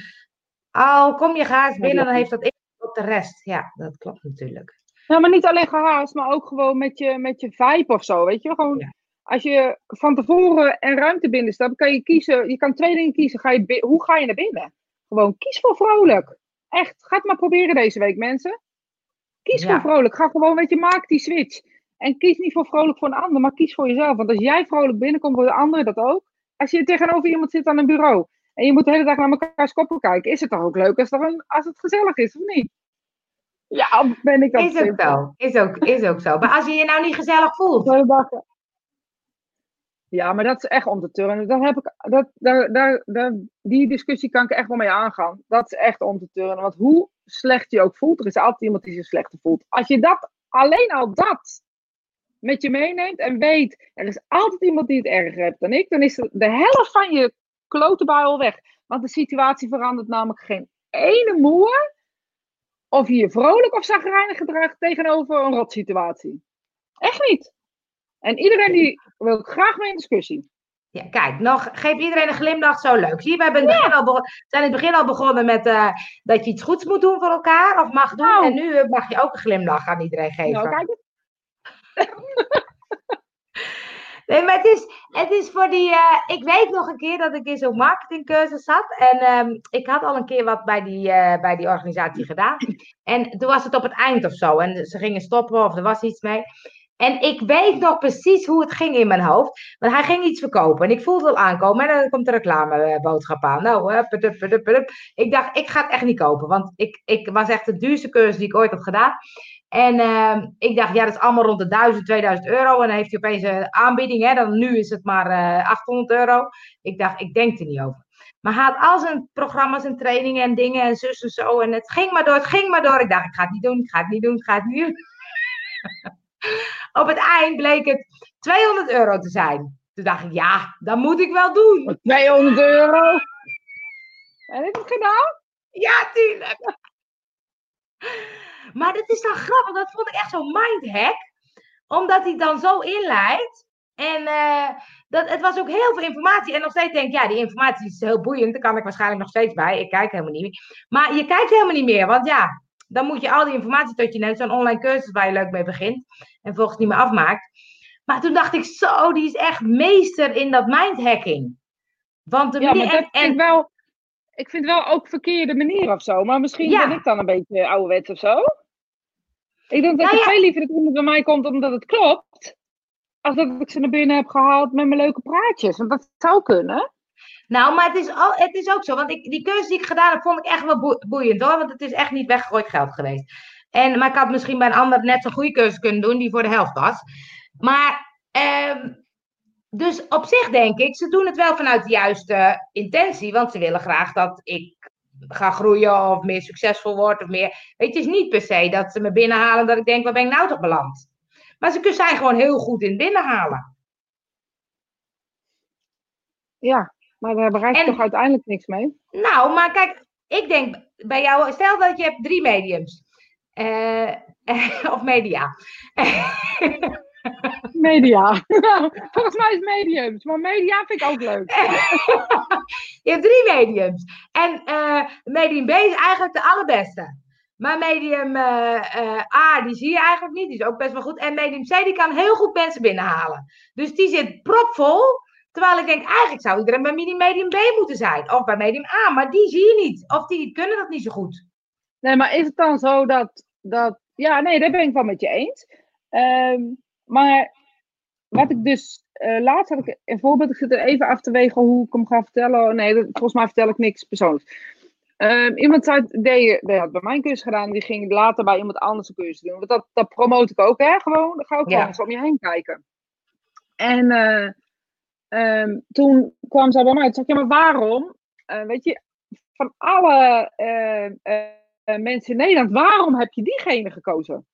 Al kom je gaas binnen, dan heeft dat op de rest. Ja, dat klopt natuurlijk. Nou, maar niet alleen gehaast, maar ook gewoon met je, met je vibe of zo. Weet je, gewoon als je van tevoren een ruimte binnen staat, kan je kiezen. Je kan twee dingen kiezen. Ga je, hoe ga je naar binnen? Gewoon kies voor vrolijk. Echt, ga het maar proberen deze week, mensen. Kies voor vrolijk. Ga gewoon, weet je, maak die switch. En kies niet voor vrolijk voor een ander, maar kies voor jezelf. Want als jij vrolijk binnenkomt, voor de anderen dat ook. Als je tegenover iemand zit aan een bureau en je moet de hele dag naar elkaars koppen kijken, is het toch ook leuk als, er als het gezellig is, of niet? Ja, ben ik ook. Is ook zo. Is ook, is ook zo. Maar als je je nou niet gezellig voelt. Ja, maar dat is echt om te turnen. Heb ik, dat, daar, daar, daar, die discussie kan ik echt wel mee aangaan. Dat is echt om te turnen. Want hoe slecht je ook voelt, er is altijd iemand die zich slechter voelt. Als je dat, alleen al dat met je meeneemt en weet, er is altijd iemand die het erger heeft dan ik, dan is de helft van je klotenbui al weg. Want de situatie verandert namelijk geen ene moer of je je vrolijk of zagrijnig gedraagt tegenover een rotsituatie. Echt niet. En iedereen die wil graag mee in discussie. Ja, kijk, nog, geef iedereen een glimlach, zo leuk. Zie je, we al zijn in het begin al begonnen met uh, dat je iets goeds moet doen voor elkaar, of mag doen. Nou. En nu mag je ook een glimlach aan iedereen geven. Nou, kijk Nee, maar het is, het is voor die. Uh, ik weet nog een keer dat ik in zo'n marketingcursus zat. En um, ik had al een keer wat bij die, uh, bij die organisatie gedaan. En toen was het op het eind of zo. En ze gingen stoppen of er was iets mee. En ik weet nog precies hoe het ging in mijn hoofd. Want hij ging iets verkopen. En ik voelde het aankomen. En dan komt de reclameboodschap aan. Nou, pudup, pudup, pudup. ik dacht, ik ga het echt niet kopen. Want ik, ik was echt de duurste cursus die ik ooit had gedaan. En uh, ik dacht, ja, dat is allemaal rond de 1000, 2000 euro. En dan heeft hij opeens een aanbieding. Hè? Dan, nu is het maar uh, eh, 800 euro. Ik dacht, ik denk er niet over. Maar hij had al zijn programma's en trainingen en dingen en zus en zo. En het ging maar door, het ging maar door. Ik dacht, ik ga het niet doen, ik ga het niet doen, ik ga het niet doen. Op het eind bleek het 200 euro te zijn. Toen dacht ik, ja, dat moet ik wel doen. 200 euro? Heb ik het gedaan? Ja, tuurlijk. Maar dat is dan grappig, dat vond ik echt zo'n mindhack. Omdat hij dan zo inleidt. En uh, dat, het was ook heel veel informatie. En nog steeds denk ik, ja, die informatie is heel boeiend. Daar kan ik waarschijnlijk nog steeds bij. Ik kijk helemaal niet meer. Maar je kijkt helemaal niet meer. Want ja, dan moet je al die informatie tot je neemt. Zo'n online cursus waar je leuk mee begint. En volgens niet meer afmaakt. Maar toen dacht ik, zo, die is echt meester in dat mindhacking. Want de ja, maar dat en, wel, ik vind wel ook verkeerde manier of zo. Maar misschien ben ik dan een beetje ouderwets of zo. Ik denk dat nou, ik veel liever dat iemand bij mij komt omdat het klopt. Als dat ik ze naar binnen heb gehaald met mijn leuke praatjes. Want dat zou kunnen. Nou, maar het is, al, het is ook zo. Want ik, die cursus die ik gedaan heb, vond ik echt wel boeiend hoor. Want het is echt niet weggegooid geld geweest. En, maar ik had misschien bij een ander net zo'n goede cursus kunnen doen, die voor de helft was. Maar, eh, dus op zich denk ik, ze doen het wel vanuit de juiste intentie. Want ze willen graag dat ik ga groeien of meer succesvol word. Of meer. Het is niet per se dat ze me binnenhalen dat ik denk, waar ben ik nou toch beland? Maar ze zijn gewoon heel goed in binnenhalen. Ja, maar daar bereik je toch uiteindelijk niks mee? Nou, maar kijk, ik denk bij jou, stel dat je hebt drie mediums. Uh, of media. media. Volgens mij is mediums, maar media vind ik ook leuk. je hebt drie mediums. En uh, medium B is eigenlijk de allerbeste. Maar medium uh, A, die zie je eigenlijk niet. Die is ook best wel goed. En medium C, die kan heel goed mensen binnenhalen. Dus die zit propvol. Terwijl ik denk, eigenlijk zou iedereen bij medium B moeten zijn. Of bij medium A, maar die zie je niet. Of die kunnen dat niet zo goed. Nee, maar is het dan zo dat... dat ja, nee, daar ben ik wel met je eens. Um, maar wat ik dus... Uh, laatst had ik een voorbeeld. Ik zit er even af te wegen hoe ik hem ga vertellen. Nee, volgens mij vertel ik niks persoonlijks. Um, iemand zei, die, die had bij mijn cursus gedaan, die ging later bij iemand anders een cursus doen. Want dat, dat promote ik ook, hè? Gewoon, dan ga ik gewoon eens om je heen kijken. En uh, um, toen kwam zij bij mij en zei, ja, maar waarom? Uh, weet je, van alle uh, mensen in Nederland, waarom heb je diegene gekozen?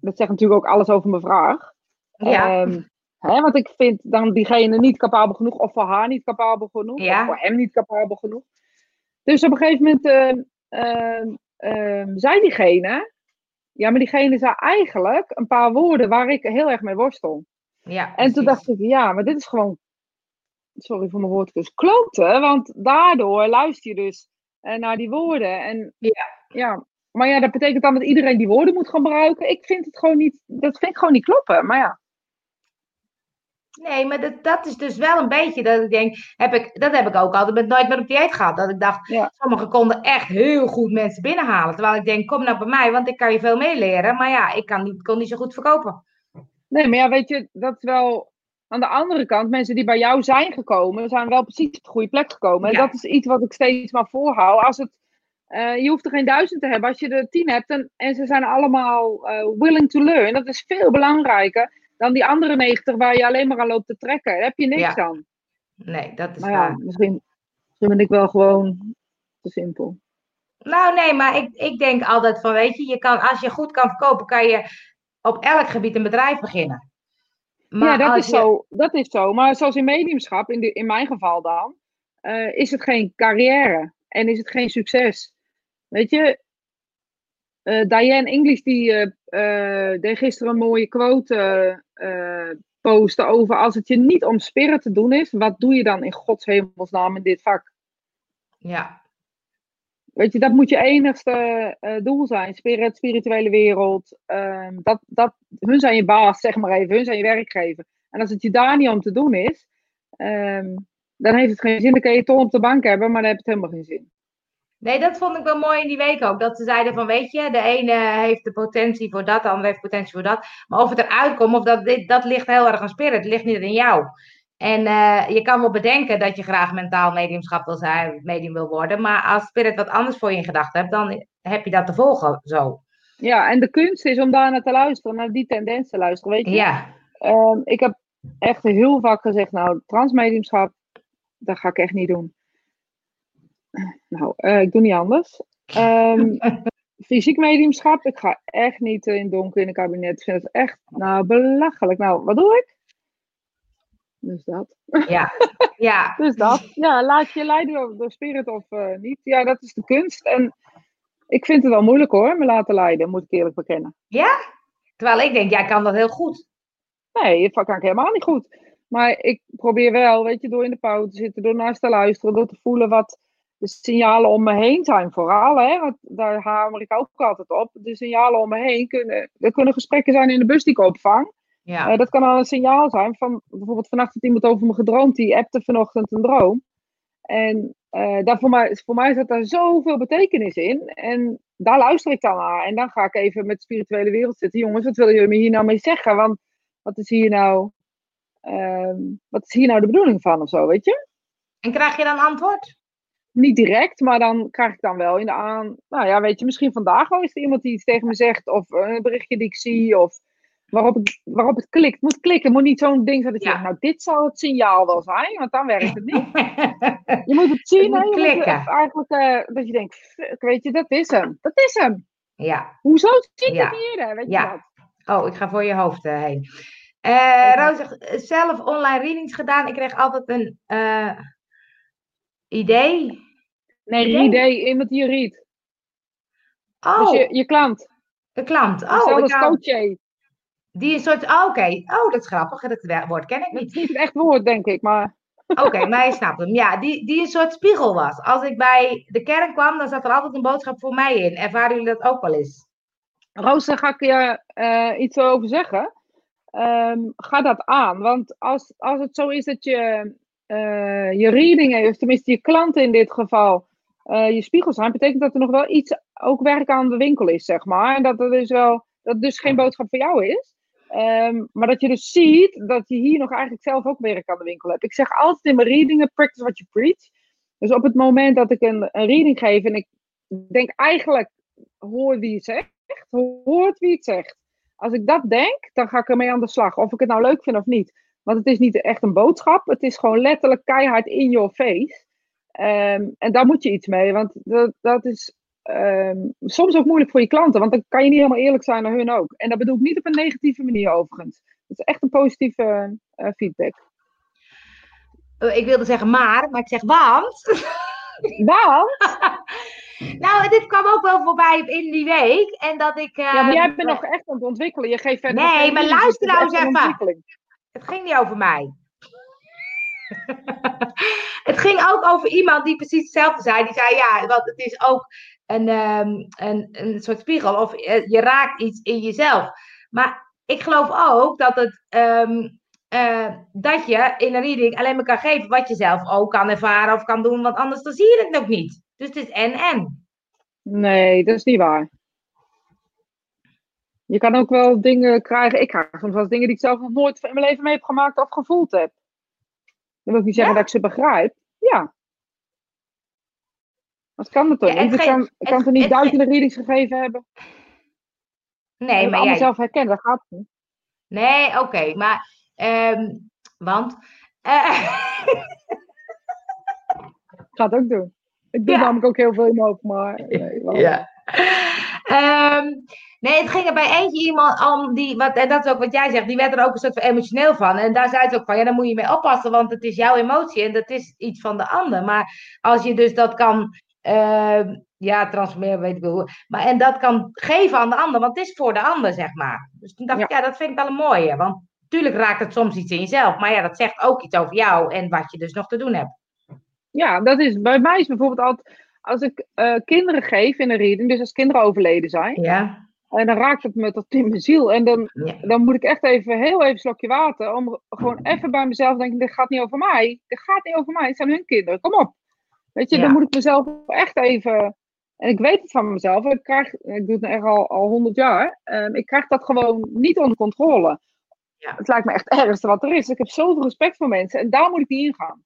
Dat zegt natuurlijk ook alles over mijn vraag. Ja. Um, hè, want ik vind dan diegene niet capabel genoeg, of voor haar niet capabel genoeg, of voor hem niet capabel genoeg. Dus op een gegeven moment uh, zei diegene, ja, maar diegene zei eigenlijk een paar woorden waar ik heel erg mee worstel. Ja, en toen dacht ik, ja, maar dit is gewoon, sorry voor mijn woordkus, kloten, want daardoor luister je dus uh, naar die woorden. En ja. ja, maar ja, dat betekent dan dat iedereen die woorden moet gebruiken. Ik vind het gewoon niet, dat vind ik gewoon niet kloppen, maar ja. Nee, maar dat, dat is dus wel een beetje dat ik denk, heb ik, dat heb ik ook altijd met Nooit meer op dieet gehad. Dat ik dacht, ja. sommigen konden echt heel goed mensen binnenhalen. Terwijl ik denk, kom nou bij mij, want ik kan je veel meeleren. Maar ja, ik kan niet, kon niet zo goed verkopen. Nee, maar ja, weet je, dat is wel aan de andere kant, mensen die bij jou zijn gekomen, zijn wel precies op de goede plek gekomen. En dat is iets wat ik steeds maar voorhoud. Als het, uh, je hoeft er geen duizend te hebben. Als je er tien hebt en, en ze zijn allemaal uh, willing to learn, dat is veel belangrijker dan die andere 90 waar je alleen maar aan loopt te trekken. Daar heb je niks aan. Nee, dat is maar ja, Misschien, misschien ben ik wel gewoon te simpel. Nou, nee, maar ik, ik denk altijd van, weet je, je kan, als je goed kan verkopen, kan je op elk gebied een bedrijf beginnen. Maar ja, dat is, zo, dat is zo. Maar zoals in mediumschap, in, de, in mijn geval dan, uh, is het geen carrière en is het geen succes. Weet je, uh, Diane English die uh, deed gisteren een mooie quote posten over als het je niet om spirit te doen is, wat doe je dan in Gods hemelsnaam in dit vak? Ja. Weet je, dat moet je enigste doel zijn. Spirit, spirituele wereld. Ehm, dat, dat, hun zijn je baas, zeg maar even. Hun zijn je werkgever. En als het je daar niet om te doen is, um, dan heeft het geen zin. Dan kun je toch op de bank hebben, maar dan heeft het helemaal geen zin. Nee, dat vond ik wel mooi in die week ook. Dat ze zeiden van, weet je, de ene heeft de potentie voor dat, de andere heeft potentie voor dat. Maar of het eruit komt, of dat, dit, dat ligt heel erg aan spirit. Het ligt niet in jou. En uh, je kan wel bedenken dat je graag mentaal mediumschap wil zijn, medium wil worden. Maar als spirit wat anders voor je in gedachten hebt, dan heb je dat te volgen zo. Ja, en de kunst is om daar naar te luisteren, naar die tendens te luisteren. Weet je? Ja. Um, ik heb echt heel vaak gezegd, nou, transmediumschap, dat ga ik echt niet doen. Nou, uh, ik doe niet anders. Um, fysiek mediumschap, ik ga echt niet in donker in een kabinet. Ik vind het echt, nou, belachelijk. Nou, wat doe ik? Dus dat. Ja, ja. dus dat. Ja, laat je leiden door, door spirit of uh, niet. Ja, dat is de kunst. En ik vind het wel moeilijk hoor, me laten leiden, moet ik eerlijk bekennen. Ja? Terwijl ik denk, jij kan dat heel goed. Nee, dat kan ik helemaal niet goed. Maar ik probeer wel, weet je, door in de pauze te zitten, door naar te luisteren, door te voelen wat de signalen om me heen zijn. Vooral, hè, want daar hamer ik ook altijd op. De signalen om me heen kunnen, er kunnen gesprekken zijn in de bus die ik opvang. Ja. Eh, dat kan al een signaal zijn van, bijvoorbeeld vannacht had iemand over me gedroomd, die appte vanochtend een droom. En uh, daar voor, mij, voor mij zit daar zoveel betekenis in. En daar luister ik dan naar. En dan ga ik even met de spirituele wereld zitten. Jongens, wat willen jullie me hier nou mee zeggen? Want wat is hier nou, uh, wat is hier nou de bedoeling van of zo, weet je? En krijg je dan antwoord? Niet direct, maar dan krijg ik dan wel in de aan. Nou ja, weet je, misschien vandaag wel is er iemand die iets tegen me zegt. Of een berichtje die ik zie. Of waarop het, waarop het klikt. Moet klikken. Het moet niet zo'n ding zijn dat je Ja. zegt, nou, dit zou het signaal wel zijn. Want dan werkt het niet. Je moet het zien, hè? moet Je moet eigenlijk, eh, dat je denkt, fuck, weet je, dat is hem. Dat is hem. ja. Hoezo zie ik Ja. het eerder? Weet je Ja. dat? Oh, ik ga voor je hoofd eh, heen. Oké. Roos zegt, zelf online readings gedaan. Ik kreeg altijd een idee. Nee, Idee? iemand die je readt. Oh, Dus je, je klant. een klant. Oh, Hetzelfde ik als hou- coach. Die een soort. Oh, Oké, oh, dat is grappig. Dat woord ken ik niet. is niet het echt woord, denk ik. Maar Oké, maar je snapt hem. Ja, die, die een soort spiegel was. Als ik bij de kern kwam, dan zat er altijd een boodschap voor mij in. Ervaren jullie dat ook wel eens? Roos, daar ga ik je eh, iets over zeggen. Ehm, ga dat aan. Want als, als het zo is dat je eh, je readingen, of tenminste je klanten in dit geval, eh, je spiegel zijn, betekent dat er nog wel iets ook werk aan de winkel is, zeg maar. En dat er dus wel, dat het dus geen boodschap voor jou is. Ehm, maar dat je dus ziet dat je hier nog eigenlijk zelf ook werk aan de winkel hebt. Ik zeg altijd in mijn readingen, practice what you preach. Dus op het moment dat ik een, een reading geef en ik denk eigenlijk, hoor wie het zegt, hoort wie het zegt. Als ik dat denk, dan ga ik ermee aan de slag. Of ik het nou leuk vind of niet. Want het is niet echt een boodschap. Het is gewoon letterlijk keihard in your face. Ehm, en daar moet je iets mee. Want dat, dat is ehm, soms ook moeilijk voor je klanten. Want dan kan je niet helemaal eerlijk zijn naar hun ook. En dat bedoel ik niet op een negatieve manier overigens. Het is echt een positieve eh, feedback. Eh, ik wilde zeggen maar, maar ik zeg want. Want, Nou, dit kwam ook wel voorbij in die week. En dat ik. eh, ja, maar jij bent nog echt aan het ontwikkelen. Je geeft verder Nee, maar luister nou eens een even. Het ging niet over mij. het ging ook over iemand die precies hetzelfde zei. Die zei ja, want het is ook een, ehm, een, een soort spiegel. Of je raakt iets in jezelf. Maar ik geloof ook dat het. ehm, eh, dat je in een reading alleen maar kan geven wat je zelf ook kan ervaren of kan doen, want anders dan zie je het ook niet. Dus het is en en. Nee, dat is niet waar. Je kan ook wel dingen krijgen. Ik krijg soms wel dingen die ik zelf nog nooit in mijn leven mee heb gemaakt of gevoeld heb. Dan wil ik niet zeggen Ja? dat ik ze begrijp. Ja. Dat kan het Ja, het niet? Ik kan, kan het- toch niet het duizenden readings gegeven hebben? Nee, maar jij. zelf herkennen, dat gaat niet. Nee, oké, maar. ehm, want. eh, Ik ga het ook doen. Ik doe Ja. namelijk ook heel veel in mijn maar... Nee. Ja. Ehm, nee, het ging er bij eentje iemand om die, wat, en dat is ook wat jij zegt, die werd er ook een soort van emotioneel van. En daar zei ze ook van, ja, daar moet je mee oppassen, want het is jouw emotie en dat is iets van de ander. Maar als je dus dat kan, ehm, ja, transformeren, weet ik wel hoe. Maar, en dat kan geven aan de ander, want het is voor de ander, zeg maar. Dus toen dacht ik, ja, dat vind ik wel een mooie. Want natuurlijk raakt het soms iets in jezelf, maar ja, dat zegt ook iets over jou en wat je dus nog te doen hebt. Ja, dat is, bij mij is bijvoorbeeld altijd... Als ik eh, kinderen geef in een reading, dus als kinderen overleden zijn... Ja, En dan raakt het me tot in mijn ziel. En dan, ja, dan moet ik echt even, heel even een slokje water. Om gewoon even bij mezelf te denken: dit gaat niet over mij. Dit gaat niet over mij. Het zijn hun kinderen. Kom op. Weet je, Ja. dan moet ik mezelf echt even. En ik weet het van mezelf. Ik, krijg, ik doe het nu echt al, al 100 jaar. Ehm, ik krijg dat gewoon niet onder controle. Ja. Het lijkt me echt ergste wat er is. Ik heb zoveel respect voor mensen. En daar moet ik niet ingaan.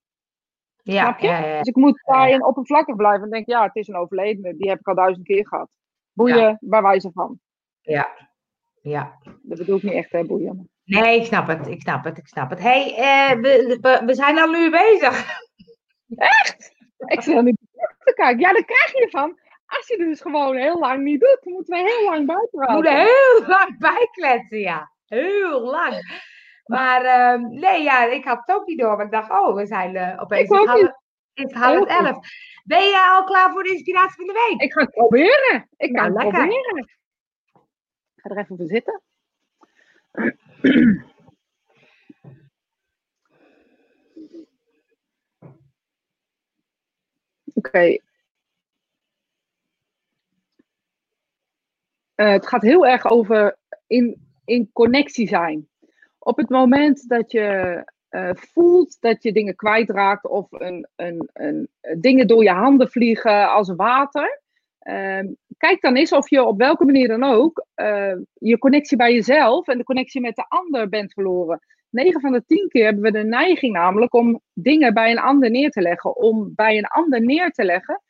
ja, Snap je? ja, Dus ik moet daarin oppervlakkig blijven. En denk: ja, het is een overledene. Die heb ik al duizend keer gehad. Boeien, bij wijze van. ja, ja. Dat bedoel ik niet echt, hè, boeien. Nee, ik snap het, ik snap het, ik snap het. hey, eh, we, we, we zijn al nu bezig. Ik zit niet te kijken. Ja, dan krijg je ervan. Als je het dus gewoon heel lang niet doet, dan moeten we heel lang We bijpraten. moeten heel lang bijkletsen, ja. Heel lang. Maar ehm, nee, ja, ik had het ook niet door. Maar ik dacht, oh, we zijn eh, opeens is half, elf. Ben je al klaar voor de inspiratie van de week? Ik ga het proberen. Ik Nou, ga het lekker. proberen. Ik ga er even voor zitten. Oké. Eh, het gaat heel erg over in, in connectie zijn. Op het moment dat je uh, voelt dat je dingen kwijtraakt of een, een, een, dingen door je handen vliegen als water. Uh, kijk dan eens of je op welke manier dan ook je connectie bij jezelf en de connectie met de ander bent verloren. 9 van de 10 keer hebben we de neiging namelijk om dingen bij een ander neer te leggen. Om bij een ander neer te leggen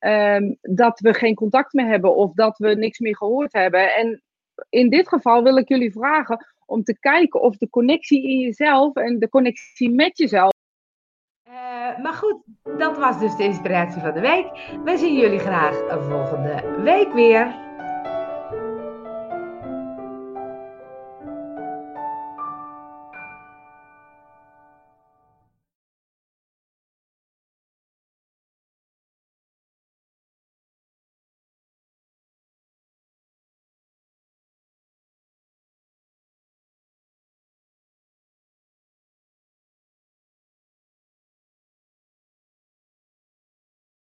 uh, dat we geen contact meer hebben of dat we niks meer gehoord hebben. En in dit geval wil ik jullie vragen om te kijken of de connectie in jezelf en de connectie met jezelf. Uh, maar goed, dat was dus de inspiratie van de week. We zien jullie graag volgende week weer.